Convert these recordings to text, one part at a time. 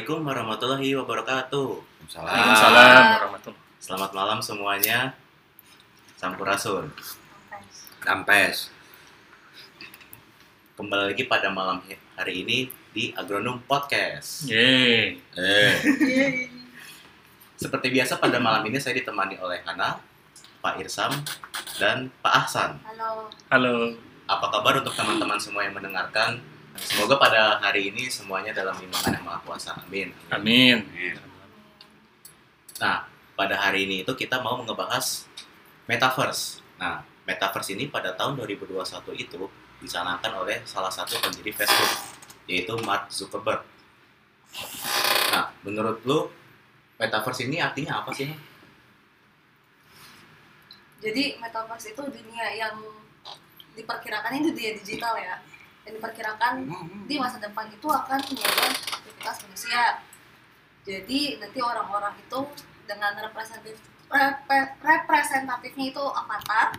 Assalamualaikum warahmatullahi wabarakatuh. Waalaikumsalam warahmatullahi Selamat malam semuanya. Sampurasun. Dampes. Kembali lagi pada malam hari ini di Agronom Podcast. Yeay. Eh, Seperti biasa pada malam ini saya ditemani oleh Hana, Pak Irsam, dan Pak Ahsan. Halo. Halo. Apa kabar untuk teman-teman semua yang mendengarkan? Semoga pada hari ini semuanya dalam lindungan yang Maha Kuasa. Amin. Amin. Nah, pada hari ini itu kita mau ngebahas metaverse. Nah, metaverse ini pada tahun 2021 itu dicanangkan oleh salah satu pendiri Facebook, yaitu Mark Zuckerberg. Nah, menurut lu metaverse ini artinya apa sih? Jadi metaverse itu dunia yang diperkirakan ini dunia digital ya. Yang diperkirakan di masa depan itu akan menyerang aktivitas manusia. Jadi nanti orang-orang itu dengan representatif repre- representatifnya itu avatar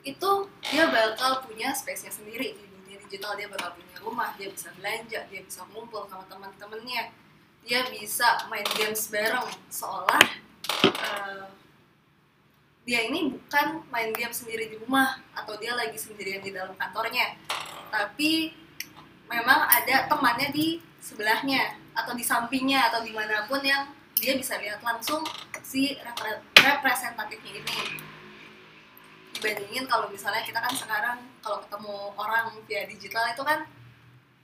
itu dia bakal punya space-nya sendiri. Di dunia digital dia bakal punya rumah dia bisa belanja dia bisa ngumpul sama teman-temannya. Dia bisa main games bareng seolah eh, dia ini bukan main game sendiri di rumah atau dia lagi sendirian di dalam kantornya. Tapi memang ada temannya di sebelahnya atau di sampingnya atau di mana pun yang dia bisa lihat langsung si repre- representatifnya ini. Dibandingin kalau misalnya kita kan sekarang kalau ketemu orang via digital itu kan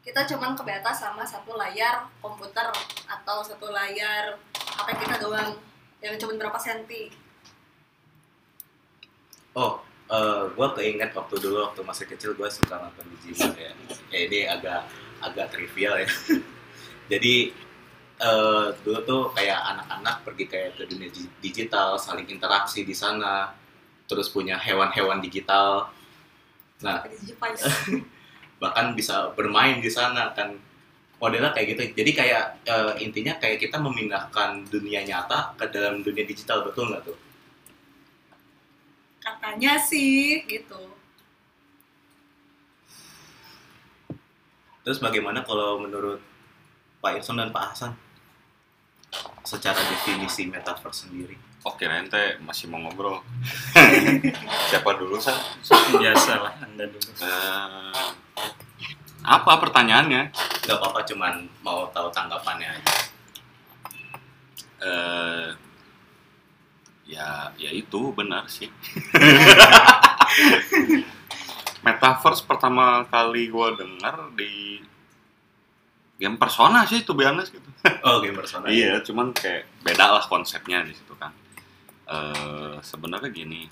kita cuman kebatas sama satu layar komputer atau satu layar HP kita doang yang cuma berapa senti Oh, gue keinget waktu dulu waktu masih kecil gue suka nonton Digimon ya. Ya ini agak agak trivial ya. Jadi eh, dulu tuh kayak anak-anak pergi kayak ke dunia di- digital, saling interaksi di sana, terus punya hewan-hewan digital. Nah, bahkan bisa bermain di sana kan modelnya kayak gitu. Jadi kayak eh, intinya kayak kita memindahkan dunia nyata ke dalam dunia digital betul nggak tuh? Katanya sih gitu Terus bagaimana kalau menurut Pak Irson dan Pak Hasan secara definisi metaverse sendiri? Oke, ente masih mau ngobrol. Siapa dulu, Sa? Biasa lah Anda dulu. Eh, apa pertanyaannya? Gak apa-apa, cuman mau tahu tanggapannya aja. Eh, ya, ya itu benar sih. Metaverse pertama kali gue dengar di game Persona sih, tuh honest gitu. Oh, game personal. Iya, cuman kayak beda lah konsepnya di situ kan. Eh sebenarnya gini,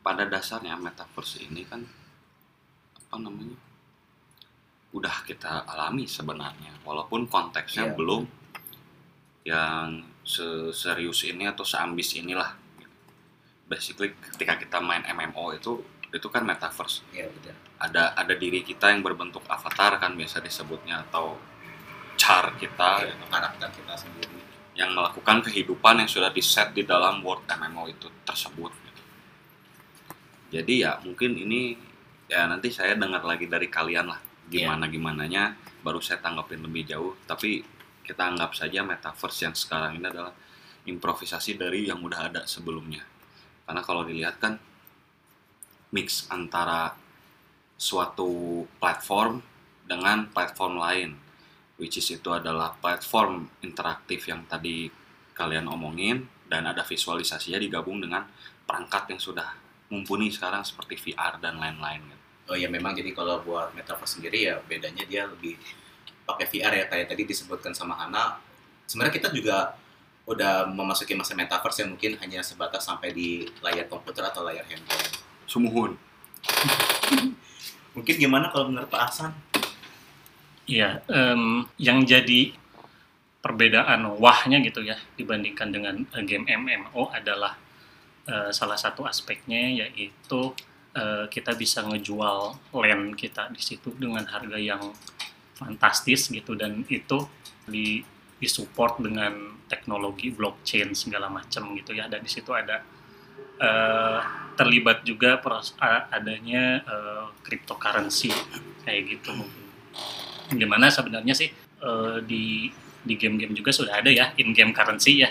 pada dasarnya metaverse ini kan apa namanya? Udah kita alami sebenarnya, walaupun konteksnya Iya. belum yang serius ini atau seambis inilah. Basically ketika kita main MMO itu itu kan metaverse Iya, betul. ada ada diri kita yang berbentuk avatar kan biasa disebutnya atau char kita Kayak karakter kita sendiri. yang melakukan kehidupan yang sudah diset di dalam world MMO itu tersebut. gitu. Jadi ya mungkin ini ya nanti saya dengar lagi dari kalian lah gimana gimananya baru saya tanggapin lebih jauh. Tapi kita anggap saja metaverse yang sekarang ini adalah improvisasi dari yang udah ada sebelumnya. Karena kalau dilihat kan mix antara suatu platform dengan platform lain which is itu adalah platform interaktif yang tadi kalian omongin dan ada visualisasinya digabung dengan perangkat yang sudah mumpuni sekarang seperti VR dan lain-lain gitu. Oh ya memang jadi kalau buat metaverse sendiri ya bedanya dia lebih pakai VR ya kayak tadi disebutkan sama Hana. Sebenarnya kita juga udah memasuki masa metaverse yang mungkin hanya sebatas sampai di layar komputer atau layar handphone. Sumuhun. Mungkin gimana kalau menurut Pak Hasan? Iya, em, yang jadi perbedaan wahnya gitu ya dibandingkan dengan eh, game MMO adalah eh, salah satu aspeknya yaitu eh, kita bisa ngejual land kita di situ dengan harga yang fantastis gitu dan itu di disupport dengan teknologi blockchain segala macam gitu ya dan di situ ada eh, terlibat juga pros- adanya eh, cryptocurrency kayak gitu Di mana sebenarnya sih eh, di di game-game juga sudah ada ya in-game currency ya.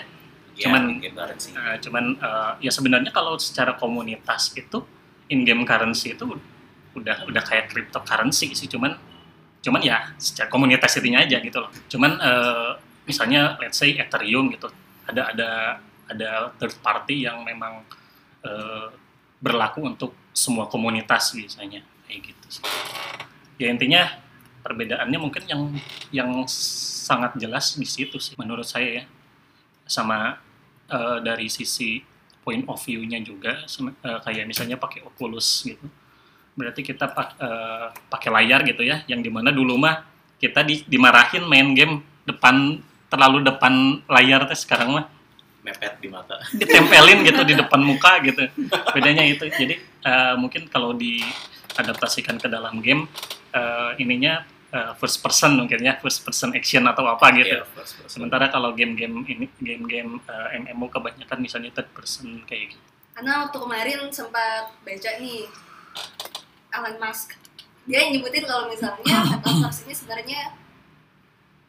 Ya, Cuman- game currency. Eh, cuman eh, ya sebenarnya kalau secara komunitas itu in-game currency itu udah udah kayak cryptocurrency sih cuman cuman ya secara komunitas itunya aja gitu loh. Cuman eh, misalnya let's say Ethereum gitu ada ada ada third party yang memang eh, berlaku untuk semua komunitas biasanya kayak gitu. Ya intinya perbedaannya mungkin yang yang sangat jelas di situ sih menurut saya ya sama eh, dari sisi point of view-nya juga eh, kayak misalnya pakai Oculus gitu berarti kita pak- eh, pakai layar gitu ya yang di mana dulu mah kita di- dimarahin main game depan terlalu depan layar teh sekarang mah. Mepet di mata. ditempelin gitu di depan muka gitu. Bedanya itu. Jadi eh, mungkin kalau diadaptasikan ke dalam game eh, ininya eh, first person mungkin ya first person action atau apa gitu. Iya, first person. sementara kalau game-game ini game-game eh, MMO kebanyakan misalnya third person kayak gitu. Karena waktu kemarin sempat baca nih Elon Musk. Dia yang nyebutin kalau misalnya metaverse ini sebenarnya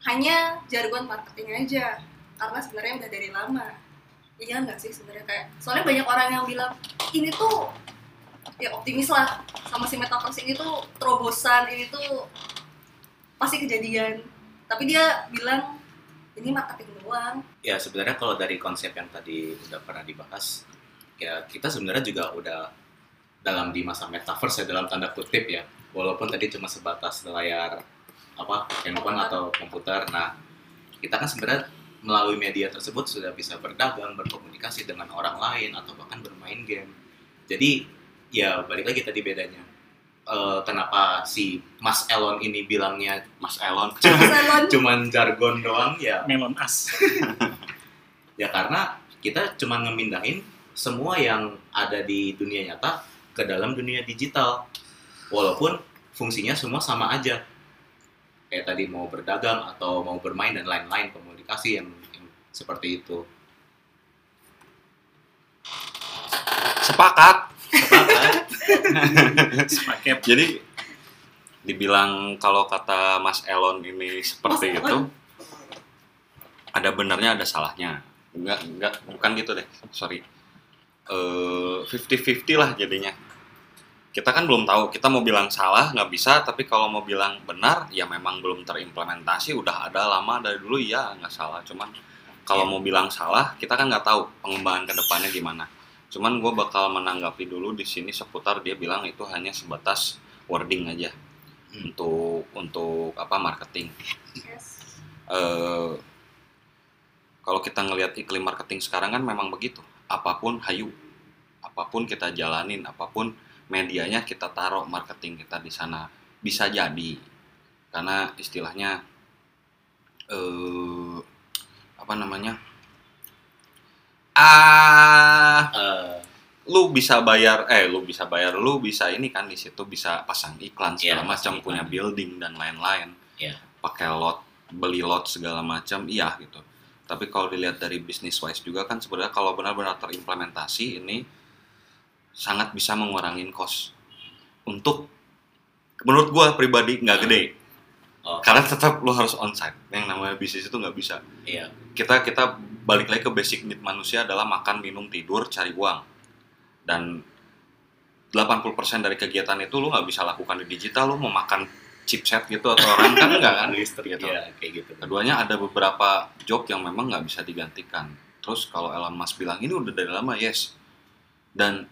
hanya jargon marketing aja. Karena sebenarnya udah dari lama. Iya nggak sih sebenarnya? Kayak soalnya banyak orang yang bilang ini tuh ya optimis lah sama si metaverse ini tuh terobosan ini tuh pasti kejadian. Tapi dia bilang ini marketing doang. Ya sebenarnya kalau dari konsep yang tadi udah pernah dibahas, ya kita sebenarnya juga udah dalam di masa metaverse ya dalam tanda kutip ya, walaupun tadi cuma sebatas layar apa handphone atau komputer. Nah kita kan sebenarnya melalui media tersebut sudah bisa berdagang, berkomunikasi dengan orang lain atau bahkan bermain game. Jadi ya balik lagi tadi bedanya. Eh, kenapa si Mas Elon ini bilangnya Mas Elon cuman jargon doang ya melon as ya karena kita cuma ngemindahin semua yang ada di dunia nyata ke dalam dunia digital. Walaupun fungsinya semua sama aja. Kayak tadi mau berdagang atau mau bermain dan lain-lain komunikasi yang, yang seperti itu. Sepakat. Sepakat? jadi dibilang kalau kata Mas Elon ini seperti Mas itu Elon. ada benarnya ada salahnya. Enggak enggak bukan gitu deh. Sorry eh 50-50 lah jadinya kita kan belum tahu kita mau bilang salah nggak bisa tapi kalau mau bilang benar ya memang belum terimplementasi udah ada lama dari dulu ya nggak salah cuman kalau mau bilang salah kita kan nggak tahu pengembangan ke depannya gimana cuman gue bakal menanggapi dulu di sini seputar dia bilang itu hanya sebatas wording aja Hmm. untuk untuk apa marketing yes. eh kalau kita ngelihat iklim marketing sekarang kan memang begitu. Apa pun hayu, apa pun kita jalanin, apa pun medianya kita taruh marketing kita di sana bisa jadi. Karena istilahnya eh apa namanya? Ah Eh, lu bisa bayar eh lu bisa bayar lu bisa ini kan di situ bisa pasang iklan segala Iya, macam punya building dan lain-lain. Iya. pakai lot beli lot segala macam iya gitu tapi kalau dilihat dari business wise juga kan sebenarnya kalau benar-benar terimplementasi ini sangat bisa mengurangi cost. Untuk menurut gua pribadi nggak gede. Oh. karena tetap lu harus onsite. Yang namanya bisnis itu nggak bisa. Iya. Kita kita balik lagi ke basic need manusia adalah makan minum tidur cari uang. Dan 80% dari kegiatan itu lu nggak bisa lakukan di digital lu mau makan chipset gitu atau orang kan nggak kan? Listrik gitu. ya kayak gitu. Keduanya ada beberapa job yang memang nggak bisa digantikan. Terus kalau Elon Musk bilang ini udah dari lama yes. Dan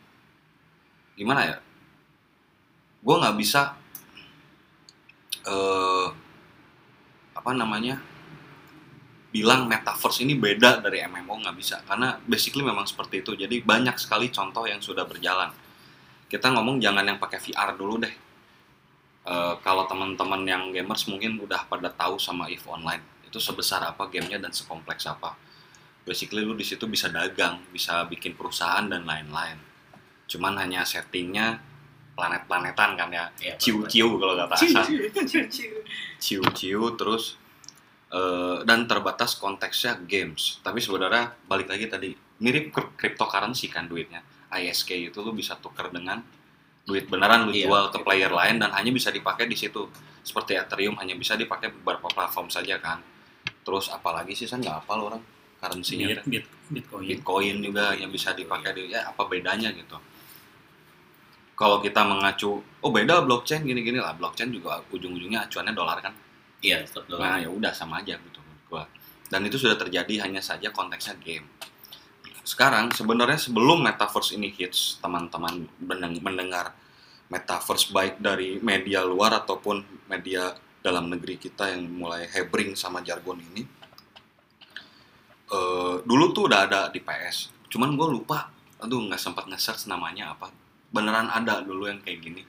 gimana ya? Gue nggak bisa eh apa namanya bilang metaverse ini beda dari MMO nggak bisa. Karena basically memang seperti itu. Jadi banyak sekali contoh yang sudah berjalan. Kita ngomong jangan yang pakai VR dulu deh Eh, kalau teman-teman yang gamers mungkin udah pada tahu sama EVE Online. Itu sebesar apa gamenya dan sekompleks apa. Basically lu di situ bisa dagang bisa bikin perusahaan dan lain-lain. Cuman hanya settingnya planet-planetan kan ya. Iya, ciu-ciu kalau kata Asa Cucu. ciu-ciu. Terus eh, dan terbatas konteksnya games. Tapi sebenarnya balik lagi tadi mirip cryp- cryptocurrency kan duitnya. ISK itu lu bisa tuker dengan duit beneran lu Iya, jual ke gitu. player lain dan hanya bisa dipakai di situ seperti Ethereum hanya bisa dipakai beberapa platform saja kan. Terus apalagi sih kan nggak hafal orang currency-nya Bit, teh. bit, Bitcoin. Bitcoin juga yang bisa dipakai di ya apa bedanya gitu. Kalau kita mengacu, oh beda blockchain gini-gini lah, blockchain juga ujung-ujungnya acuannya dolar kan. Iya, tetap. Nah ya udah sama aja gitu gua. Dan itu sudah terjadi hanya saja konteksnya game. Sekarang sebenarnya sebelum metaverse ini hits, teman-teman mendeng- mendengar metaverse baik dari media luar ataupun media dalam negeri kita yang mulai hebring sama jargon ini. eh, dulu tuh udah ada di PS, cuman gue lupa, aduh nggak sempat nge-search namanya apa. Beneran ada dulu yang kayak gini.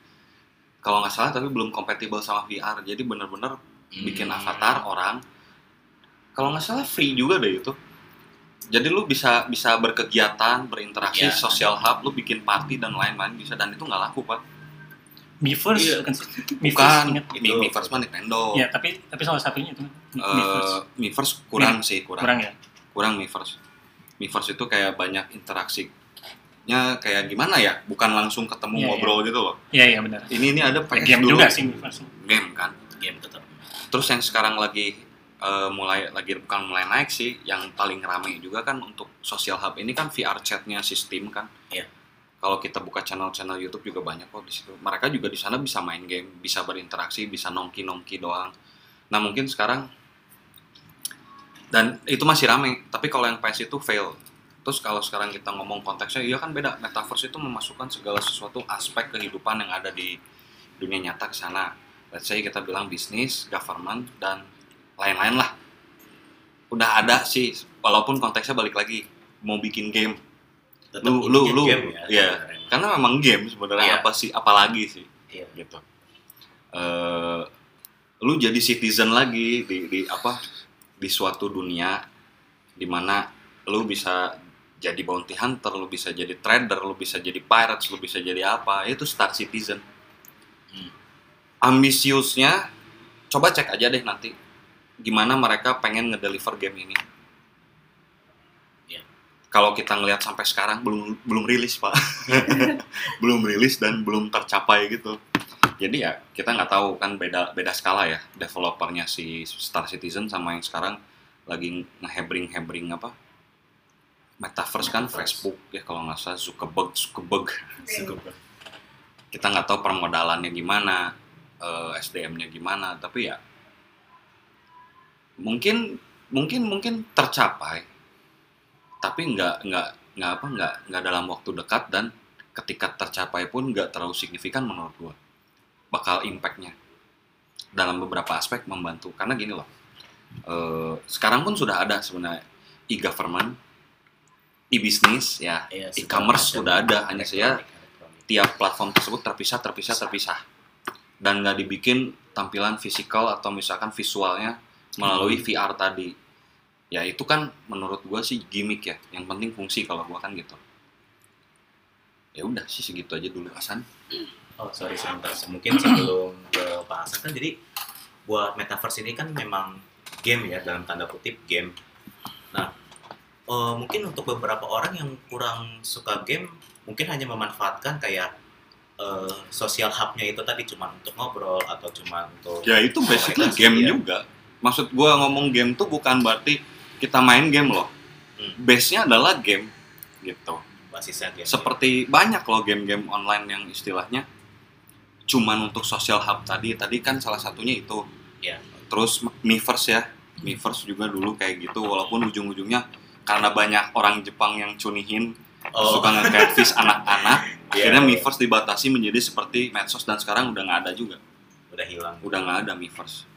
Kalau nggak salah tapi belum kompatibel sama VR, jadi bener-bener bikin Hmm. avatar orang kalau nggak salah free juga deh itu jadi lu bisa bisa berkegiatan berinteraksi Ya. social hub lu bikin party dan lain-lain bisa dan itu nggak laku pak Miiverse Iya. bukan? Miiverse, ingat. Itu. Miiverse mah Nintendo Ya, tapi tapi salah satunya itu Mi- Eh, Miiverse. Miiverse kurang sih kurang Kurang ya? kurang Miiverse Miiverse itu kayak banyak interaksinya kayak gimana ya bukan langsung ketemu Iya, ngobrol gitu loh Iya, iya benar. ini ini ada PS Game dulu juga sih Miiverse. game kan game tetap. Terus yang sekarang lagi eh, mulai lagi bukan mulai naik sih, yang paling rame juga kan untuk social hub ini kan VR chatnya sistem kan. Iya. Kalau kita buka channel-channel YouTube juga banyak kok di situ. Mereka juga di sana bisa main game, bisa berinteraksi, bisa nongki-nongki doang. Nah mungkin sekarang dan itu masih rame. Tapi kalau yang PS itu fail. Terus kalau sekarang kita ngomong konteksnya, iya kan beda. Metaverse itu memasukkan segala sesuatu aspek kehidupan yang ada di dunia nyata ke sana let's say kita bilang bisnis, government, dan lain-lain lah. Udah ada sih, walaupun konteksnya balik lagi, mau bikin game. Tetap Lu- lu- lu- game ya. sebenarnya. Karena memang game sebenarnya Iya. apa sih, apalagi sih, Iya. gitu. Eh, lu jadi citizen lagi di, di apa di suatu dunia di mana lu bisa jadi bounty hunter, lu bisa jadi trader, lu bisa jadi pirates, lu bisa jadi apa, itu Star Citizen. Hmm. Ambisiusnya, coba cek aja deh nanti gimana mereka pengen ngedeliver game ini. Iya. Kalau kita ngelihat sampai sekarang belum belum rilis pak, belum rilis dan belum tercapai gitu. Jadi ya kita nggak tahu kan beda beda skala ya developernya si Star Citizen sama yang sekarang lagi ngehebring hebring apa metaverse kan Metaverse. Facebook ya kalau nggak salah Zuckerberg Zuckerberg Cukup. kita nggak tahu permodalannya gimana eh, SDM-nya gimana tapi ya mungkin mungkin mungkin tercapai. Tapi nggak nggak nggak apa nggak nggak dalam waktu dekat dan ketika tercapai pun nggak terlalu signifikan menurut gua. Bakal impactnya dalam beberapa aspek membantu. Karena gini loh eh, sekarang pun sudah ada sebenarnya e-government e-bisnis ya Iya, E-commerce sudah ada, hanya saja tiap platform tersebut terpisah terpisah terpisah. Dan nggak dibikin tampilan fisikal atau misalkan visualnya melalui VR tadi. Ya itu kan menurut gua sih gimmick ya. Yang penting fungsi kalau gua kan gitu. Ya udah sih segitu aja dulu Hasan. Oh sorry sebentar, mungkin sebelum ke Pak Hasan kan jadi buat metaverse ini kan memang game ya dalam tanda kutip game. Nah eh, mungkin untuk beberapa orang yang kurang suka game mungkin hanya memanfaatkan kayak eh, sosial hubnya itu tadi cuma untuk ngobrol atau cuma untuk ya itu basically game ya. juga maksud gua ngomong game tuh bukan berarti kita main game loh. Hmm. base-nya adalah game gitu. Basisnya game. seperti banyak loh game-game online yang istilahnya. Cuman untuk social hub tadi tadi kan salah satunya itu. Iya. terus Miiverse ya. Miiverse juga dulu kayak gitu walaupun ujung-ujungnya karena banyak orang Jepang yang cunihin Oh, suka nge-catfish anak-anak iya, akhirnya Miiverse dibatasi menjadi seperti medsos dan sekarang udah nggak ada juga. Udah hilang. udah nggak ada Miiverse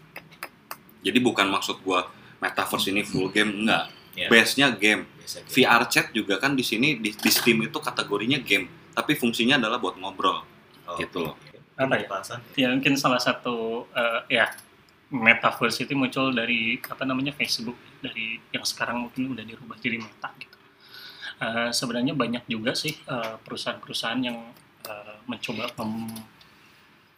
jadi bukan maksud gua metaverse ini full game enggak Iya, base-nya game game. VR chat juga kan di sini di, di Steam itu kategorinya game, tapi fungsinya adalah buat ngobrol. Oh, gitu loh. oke. Apa ya? Pak Hasan? ya mungkin salah satu eh, ya metaverse itu muncul dari apa namanya Facebook dari yang sekarang mungkin udah dirubah jadi Meta gitu. Eh, sebenarnya banyak juga sih eh, perusahaan-perusahaan yang eh, mencoba mem-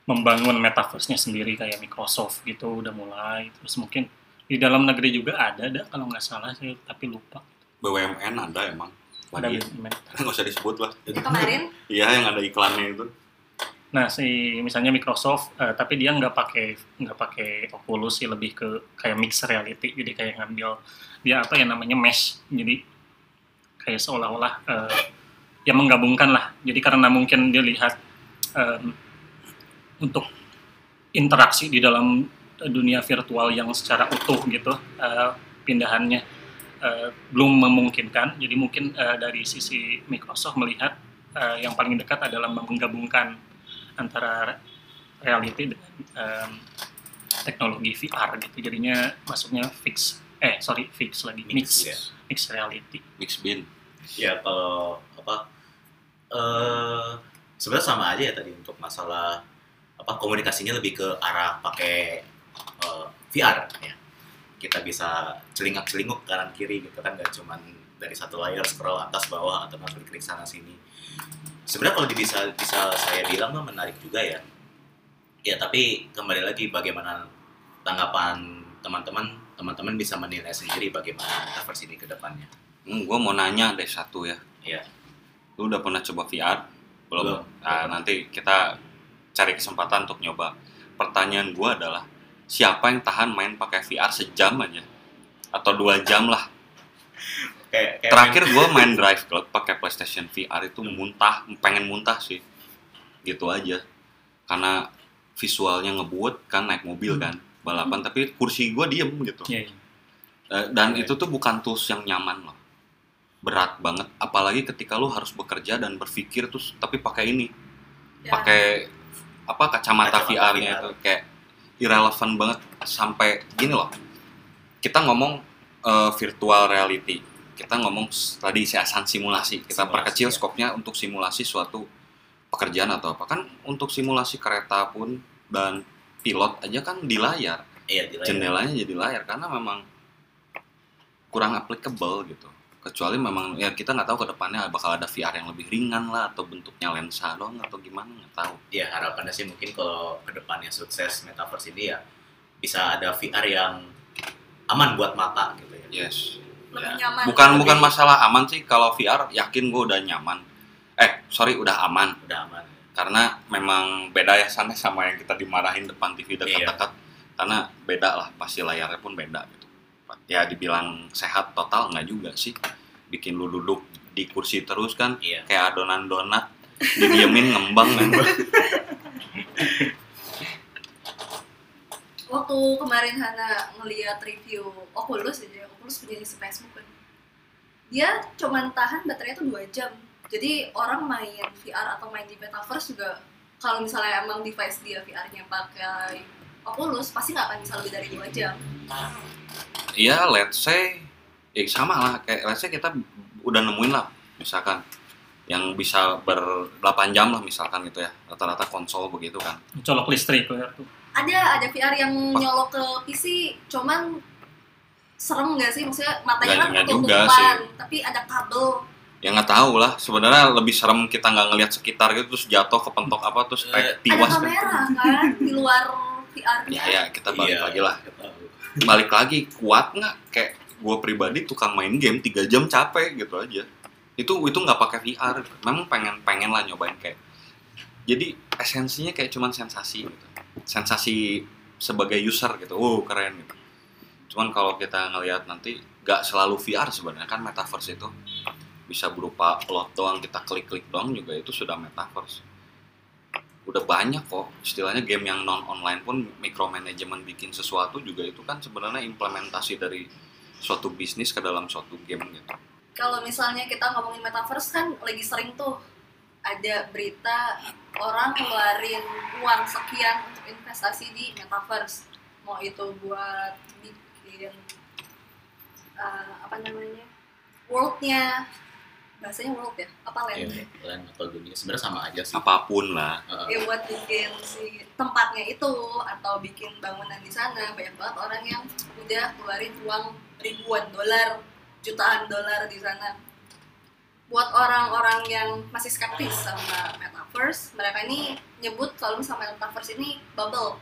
membangun metaverse-nya sendiri kayak Microsoft gitu udah mulai terus mungkin di dalam negeri juga ada ada kalau nggak salah saya tapi lupa BUMN ada emang. ada BUMN. nggak usah disebut lah. Yang kemarin Iya yang ada iklannya itu. Nah, si misalnya Microsoft, eh, tapi dia nggak pakai nggak pakai Oculus sih, lebih ke kayak mixed reality. Jadi kayak ngambil dia apa yang namanya mesh. Jadi kayak seolah-olah eh, ya menggabungkan lah. Jadi karena mungkin dia lihat em, untuk interaksi di dalam eh, dunia virtual yang secara utuh gitu eh, pindahannya eh, belum memungkinkan. Jadi mungkin eh, dari sisi Microsoft melihat eh, yang paling dekat adalah menggabungkan antara reality dengan em, teknologi VR gitu. Jadinya masuknya fix eh sorry fix lagi mix ya. mix reality. mix bin Ya kalau apa eh sebenarnya sama aja ya tadi untuk masalah apa komunikasinya lebih ke arah pakai eh, VR ya. Kita bisa celingak-celinguk kanan kiri gitu kan nggak cuman dari satu layar scroll atas bawah atau klik klik sana sini. Sebenarnya kalau bisa bisa saya bilang mah menarik juga ya. Ya tapi kembali lagi bagaimana tanggapan teman-teman teman-teman bisa menilai sendiri bagaimana metaverse ini ke depannya. hmm, gue mau nanya deh satu ya Iya. lu udah pernah coba VR belum Belum. Nah, nanti kita cari kesempatan untuk nyoba. Pertanyaan gue adalah siapa yang tahan main pakai VR sejam aja? Atau dua jam lah. Kayak, kayak terakhir gue main Drive Club pakai PlayStation VR itu muntah pengen muntah sih. Gitu aja. Karena visualnya ngebuat kan naik mobil kan balapan. Tapi kursi gue diem gitu. Iya, iya. Eh, dan Iya. itu tuh bukan tools yang nyaman loh. Berat banget. Apalagi ketika lu harus bekerja dan berpikir terus tapi pakai ini. Ya. pakai apa kacamata, Kacamata VR-nya VR. itu kayak irrelevant banget sampai gini loh kita ngomong eh, virtual reality kita ngomong tadi siasan simulasi kita Simulasi, perkecil ya. skopnya untuk simulasi suatu pekerjaan atau apa kan untuk simulasi kereta pun dan pilot aja kan di layar Iya, di layar. jendelanya jadi layar karena memang kurang applicable gitu kecuali memang ya kita nggak tahu ke depannya bakal ada VR yang lebih ringan lah atau bentuknya lensa doang atau gimana nggak tahu Ya harapannya sih mungkin kalau ke depannya sukses metaverse ini ya bisa ada VR yang aman buat mata gitu ya. yes lebih Ya. nyaman bukan lebih- bukan masalah aman sih kalau VR yakin gue udah nyaman eh sorry udah aman Udah aman. karena memang beda ya sana sama yang kita dimarahin depan TV Iya. dekat-dekat karena beda lah pasti layarnya pun beda gitu ya dibilang sehat total nggak juga sih bikin lu duduk di kursi terus kan Iya. kayak adonan donat didiemin ngembang kan waktu kemarin Hana ngeliat review Oculus aja Oculus punya di Facebook kan. Dia cuman tahan baterainya tuh dua jam. Jadi orang main VR atau main di metaverse juga kalau misalnya emang device dia VR-nya pakai Oculus pasti nggak akan bisa lebih dari dua jam. Iya, let's say ya sama lah kayak let's say kita udah nemuin lah misalkan yang bisa ber 8 jam lah misalkan gitu ya rata-rata konsol begitu kan. Colok listrik ya tuh. ada ada VR yang nyolok ke PC cuman serem nggak sih? Maksudnya matanya Nggak- kan ketutupan tapi ada kabel. Ya nggak tahu lah sebenarnya lebih serem kita nggak ngelihat sekitar gitu terus jatuh kepentok apa terus kayak ada tiwas kan. kamera kan di luar VR-nya ya ya kita balik Iya, lagi lah. Balik lagi kuat nggak? Kayak gue pribadi tukang main game tiga jam capek gitu aja. Itu itu nggak pakai VR memang pengen pengen lah nyobain kayak jadi esensinya kayak cuman sensasi gitu. Sensasi sebagai user gitu. Oh keren gitu. Cuman kalau kita ngelihat nanti nggak selalu VR sebenarnya kan metaverse itu bisa berupa plot doang kita klik-klik doang juga itu sudah metaverse. Udah banyak kok. Istilahnya game yang non online pun micromanagement bikin sesuatu juga itu kan sebenarnya implementasi dari suatu bisnis ke dalam suatu game gitu. Kalau misalnya kita ngomongin metaverse kan lagi sering tuh ada berita orang ngeluarin uang sekian untuk investasi di metaverse. Mau itu buat bikin eh, apa namanya worldnya. Bahasanya world ya? Apa land? Iya, land atau dunia. Sebenarnya sama aja sih. apa pun lah. Heeh. ya buat bikin si tempatnya itu atau bikin bangunan di sana. Banyak banget orang yang udah keluarin uang ribuan dolar jutaan dolar di sana. Buat orang-orang yang masih skeptis sama metaverse mereka ini nyebut kalau sama metaverse ini bubble.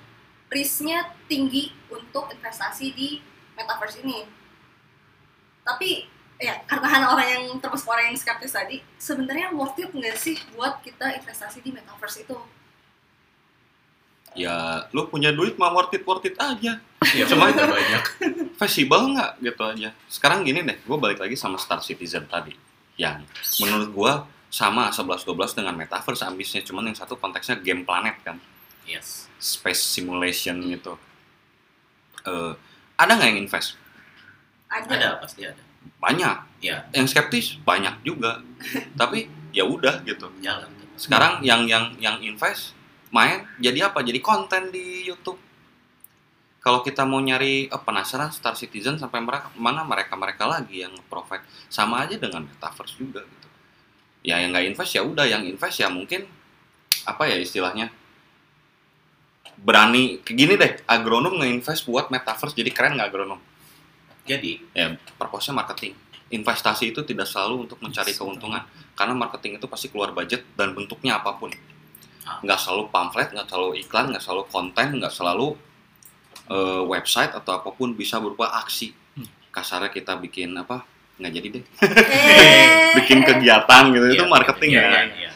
Risknya tinggi untuk investasi di metaverse ini. Tapi ya karena orang yang termasuk orang yang skeptis tadi sebenarnya worth it nggak sih buat kita investasi di metaverse itu ya lu punya duit mah worth it worth it aja. Iya, Cuma- bener, banyak. fleksibel nggak? Gitu aja. Sekarang gini deh gue balik lagi sama Star Citizen tadi. Yang menurut gue sama 11-12 dengan Metaverse ambisnya. Cuman yang satu konteksnya game planet kan. Yes. space simulation gitu. Eh, ada nggak yang invest? Ada, Ada pasti ada. banyak. Ya, yang skeptis? Banyak juga. Tapi ya udah gitu. Jalan. sekarang yang yang yang invest main jadi apa? Jadi konten di YouTube. Kalau kita mau nyari eh, penasaran Star Citizen sampai mereka mana mereka mereka lagi yang profit sama aja dengan metaverse juga gitu. Ya yang nggak invest ya udah. Yang invest ya mungkin apa ya istilahnya? Berani gini deh agronom nge-invest buat metaverse jadi keren nggak agronom? Jadi, ya purpose-nya marketing. Investasi itu tidak selalu untuk mencari keuntungan karena marketing itu pasti keluar budget dan bentuknya apa pun. Nggak selalu pamflet nggak selalu iklan nggak selalu konten nggak selalu eh, website atau apa pun bisa berupa aksi Hmm. kasarnya kita bikin apa nggak jadi deh Eh. bikin kegiatan gitu itu Iya, marketing iya, ya iya, iya.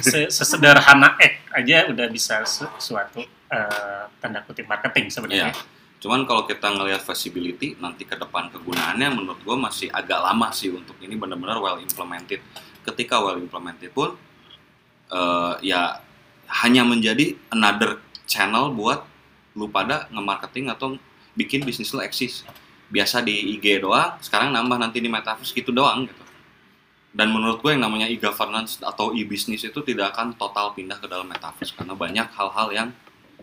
Se- sesederhana aja udah bisa su- suatu eh, tanda kutip marketing sebenarnya. Iya. Cuman kalau kita ngelihat feasibility nanti ke depan kegunaannya menurut gue masih agak lama sih untuk ini benar-benar well implemented. Ketika well implemented pun eh, ya hanya menjadi another channel buat lu pada nge-marketing atau bikin bisnis lu eksis. Biasa di IG doang, sekarang nambah nanti di metaverse gitu doang gitu. Dan menurut gue yang namanya e-governance atau e-business itu tidak akan total pindah ke dalam metaverse karena banyak hal-hal yang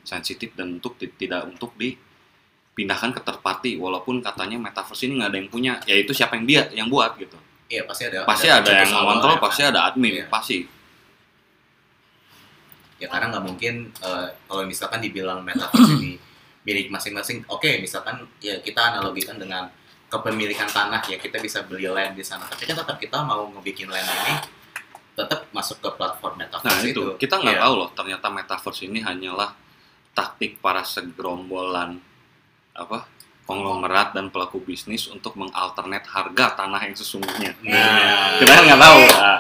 sensitif dan untuk ti- tidak untuk dipindahkan ke third party walaupun katanya metaverse ini nggak ada yang punya yaitu siapa yang dia yang buat gitu Iya, pasti ada. pasti ada, yang cetus awal ngontrol ya, pasti kan? ada admin Iya. pasti Ya karena nggak mungkin eh, kalau misalkan dibilang metaverse ini milik masing-masing. Oke, misalkan ya kita analogikan dengan kepemilikan tanah ya kita bisa beli land di sana. Tapi kan tetap kita mau ngebikin land ini tetap masuk ke platform metaverse nah itu kita nggak Iya. tahu loh ternyata metaverse ini hanyalah taktik para segerombolan apa konglomerat dan pelaku bisnis untuk mengalternet harga tanah yang sesungguhnya Nah, kita kan nggak tahu Nah,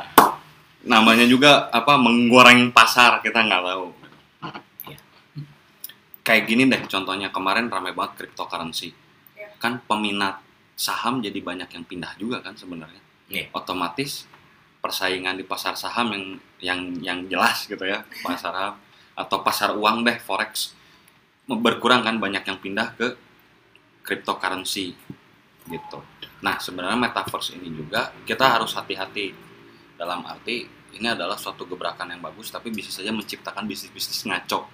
namanya juga apa menggoreng pasar kita nggak tahu Iya. kayak gini deh contohnya kemarin ramai banget cryptocurrency Iya. kan peminat saham jadi banyak yang pindah juga kan sebenarnya Iya. otomatis persaingan di pasar saham yang yang yang jelas gitu ya pasar saham atau pasar uang deh forex berkurang kan banyak yang pindah ke cryptocurrency gitu. Nah sebenarnya metaverse ini juga kita harus hati-hati dalam arti ini adalah suatu gebrakan yang bagus tapi bisa saja menciptakan bisnis-bisnis ngaco.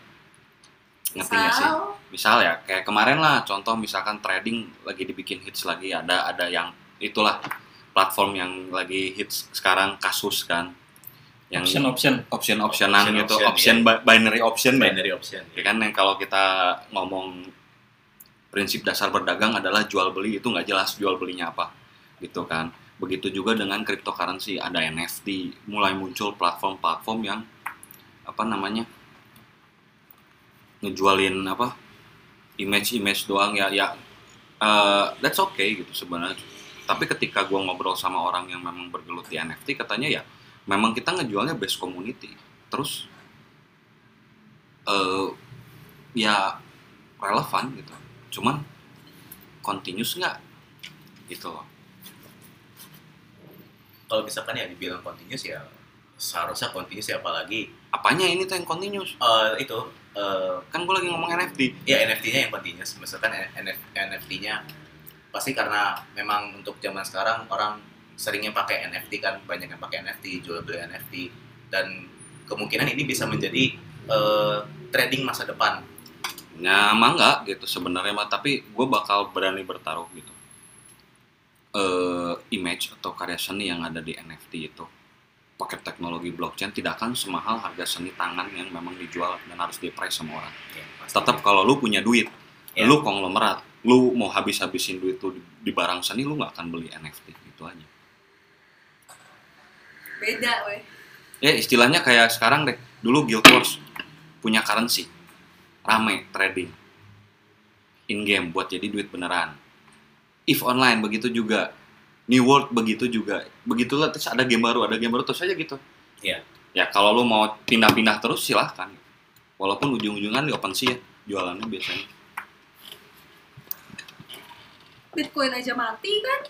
Ngerti nggak sih? Misal, ya kayak kemarin lah contoh misalkan trading lagi dibikin hits lagi ada ada yang itulah platform yang lagi hits sekarang kasus kan yang Option option. option optionan Option- gitu option, option bi- binary option ya. binary option. Ya kan yang kalau kita ngomong prinsip dasar berdagang adalah jual beli itu nggak jelas jual belinya apa gitu kan begitu juga dengan cryptocurrency ada NFT mulai muncul platform-platform yang apa namanya ngejualin apa image-image doang ya ya eh, that's okay gitu sebenarnya. Tapi ketika gua ngobrol sama orang yang memang bergelut di NFT katanya ya memang kita ngejualnya base community. Terus eh ya relevan gitu. Cuman continuous nggak? Gitu loh Kalau misalkan ya dibilang continuous ya seharusnya continuous ya apalagi apanya ini tuh yang continuous? Eh, itu eh, kan gue lagi ngomong NFT ya NFT-nya yang continuous. Misalkan NFT-nya pasti karena memang untuk zaman sekarang orang seringnya pakai NFT kan banyak yang pakai NFT jual beli NFT dan kemungkinan ini bisa menjadi eh, trading masa depan. Nyama nggak gitu sebenarnya mah. Tapi gue bakal berani bertaruh gitu eh image atau karya seni yang ada di NFT itu pakai teknologi blockchain tidak akan semahal harga seni tangan yang memang dijual dan harus di price sama orang ya, pasti. tetap kalau lu punya duit Ya. lu konglomerat lu mau habis-habisin duit tuh di, barang seni lu nggak akan beli NFT gitu aja beda weh. ya istilahnya kayak sekarang deh dulu Guild Wars punya currency rame trading in game buat jadi duit beneran if online begitu juga New World begitu juga begitulah terus ada game baru ada game baru terus aja gitu Iya. ya kalau lu mau pindah-pindah terus silahkan walaupun ujung-ujungnya di OpenSea ya jualannya biasanya Bitcoin aja mati kan?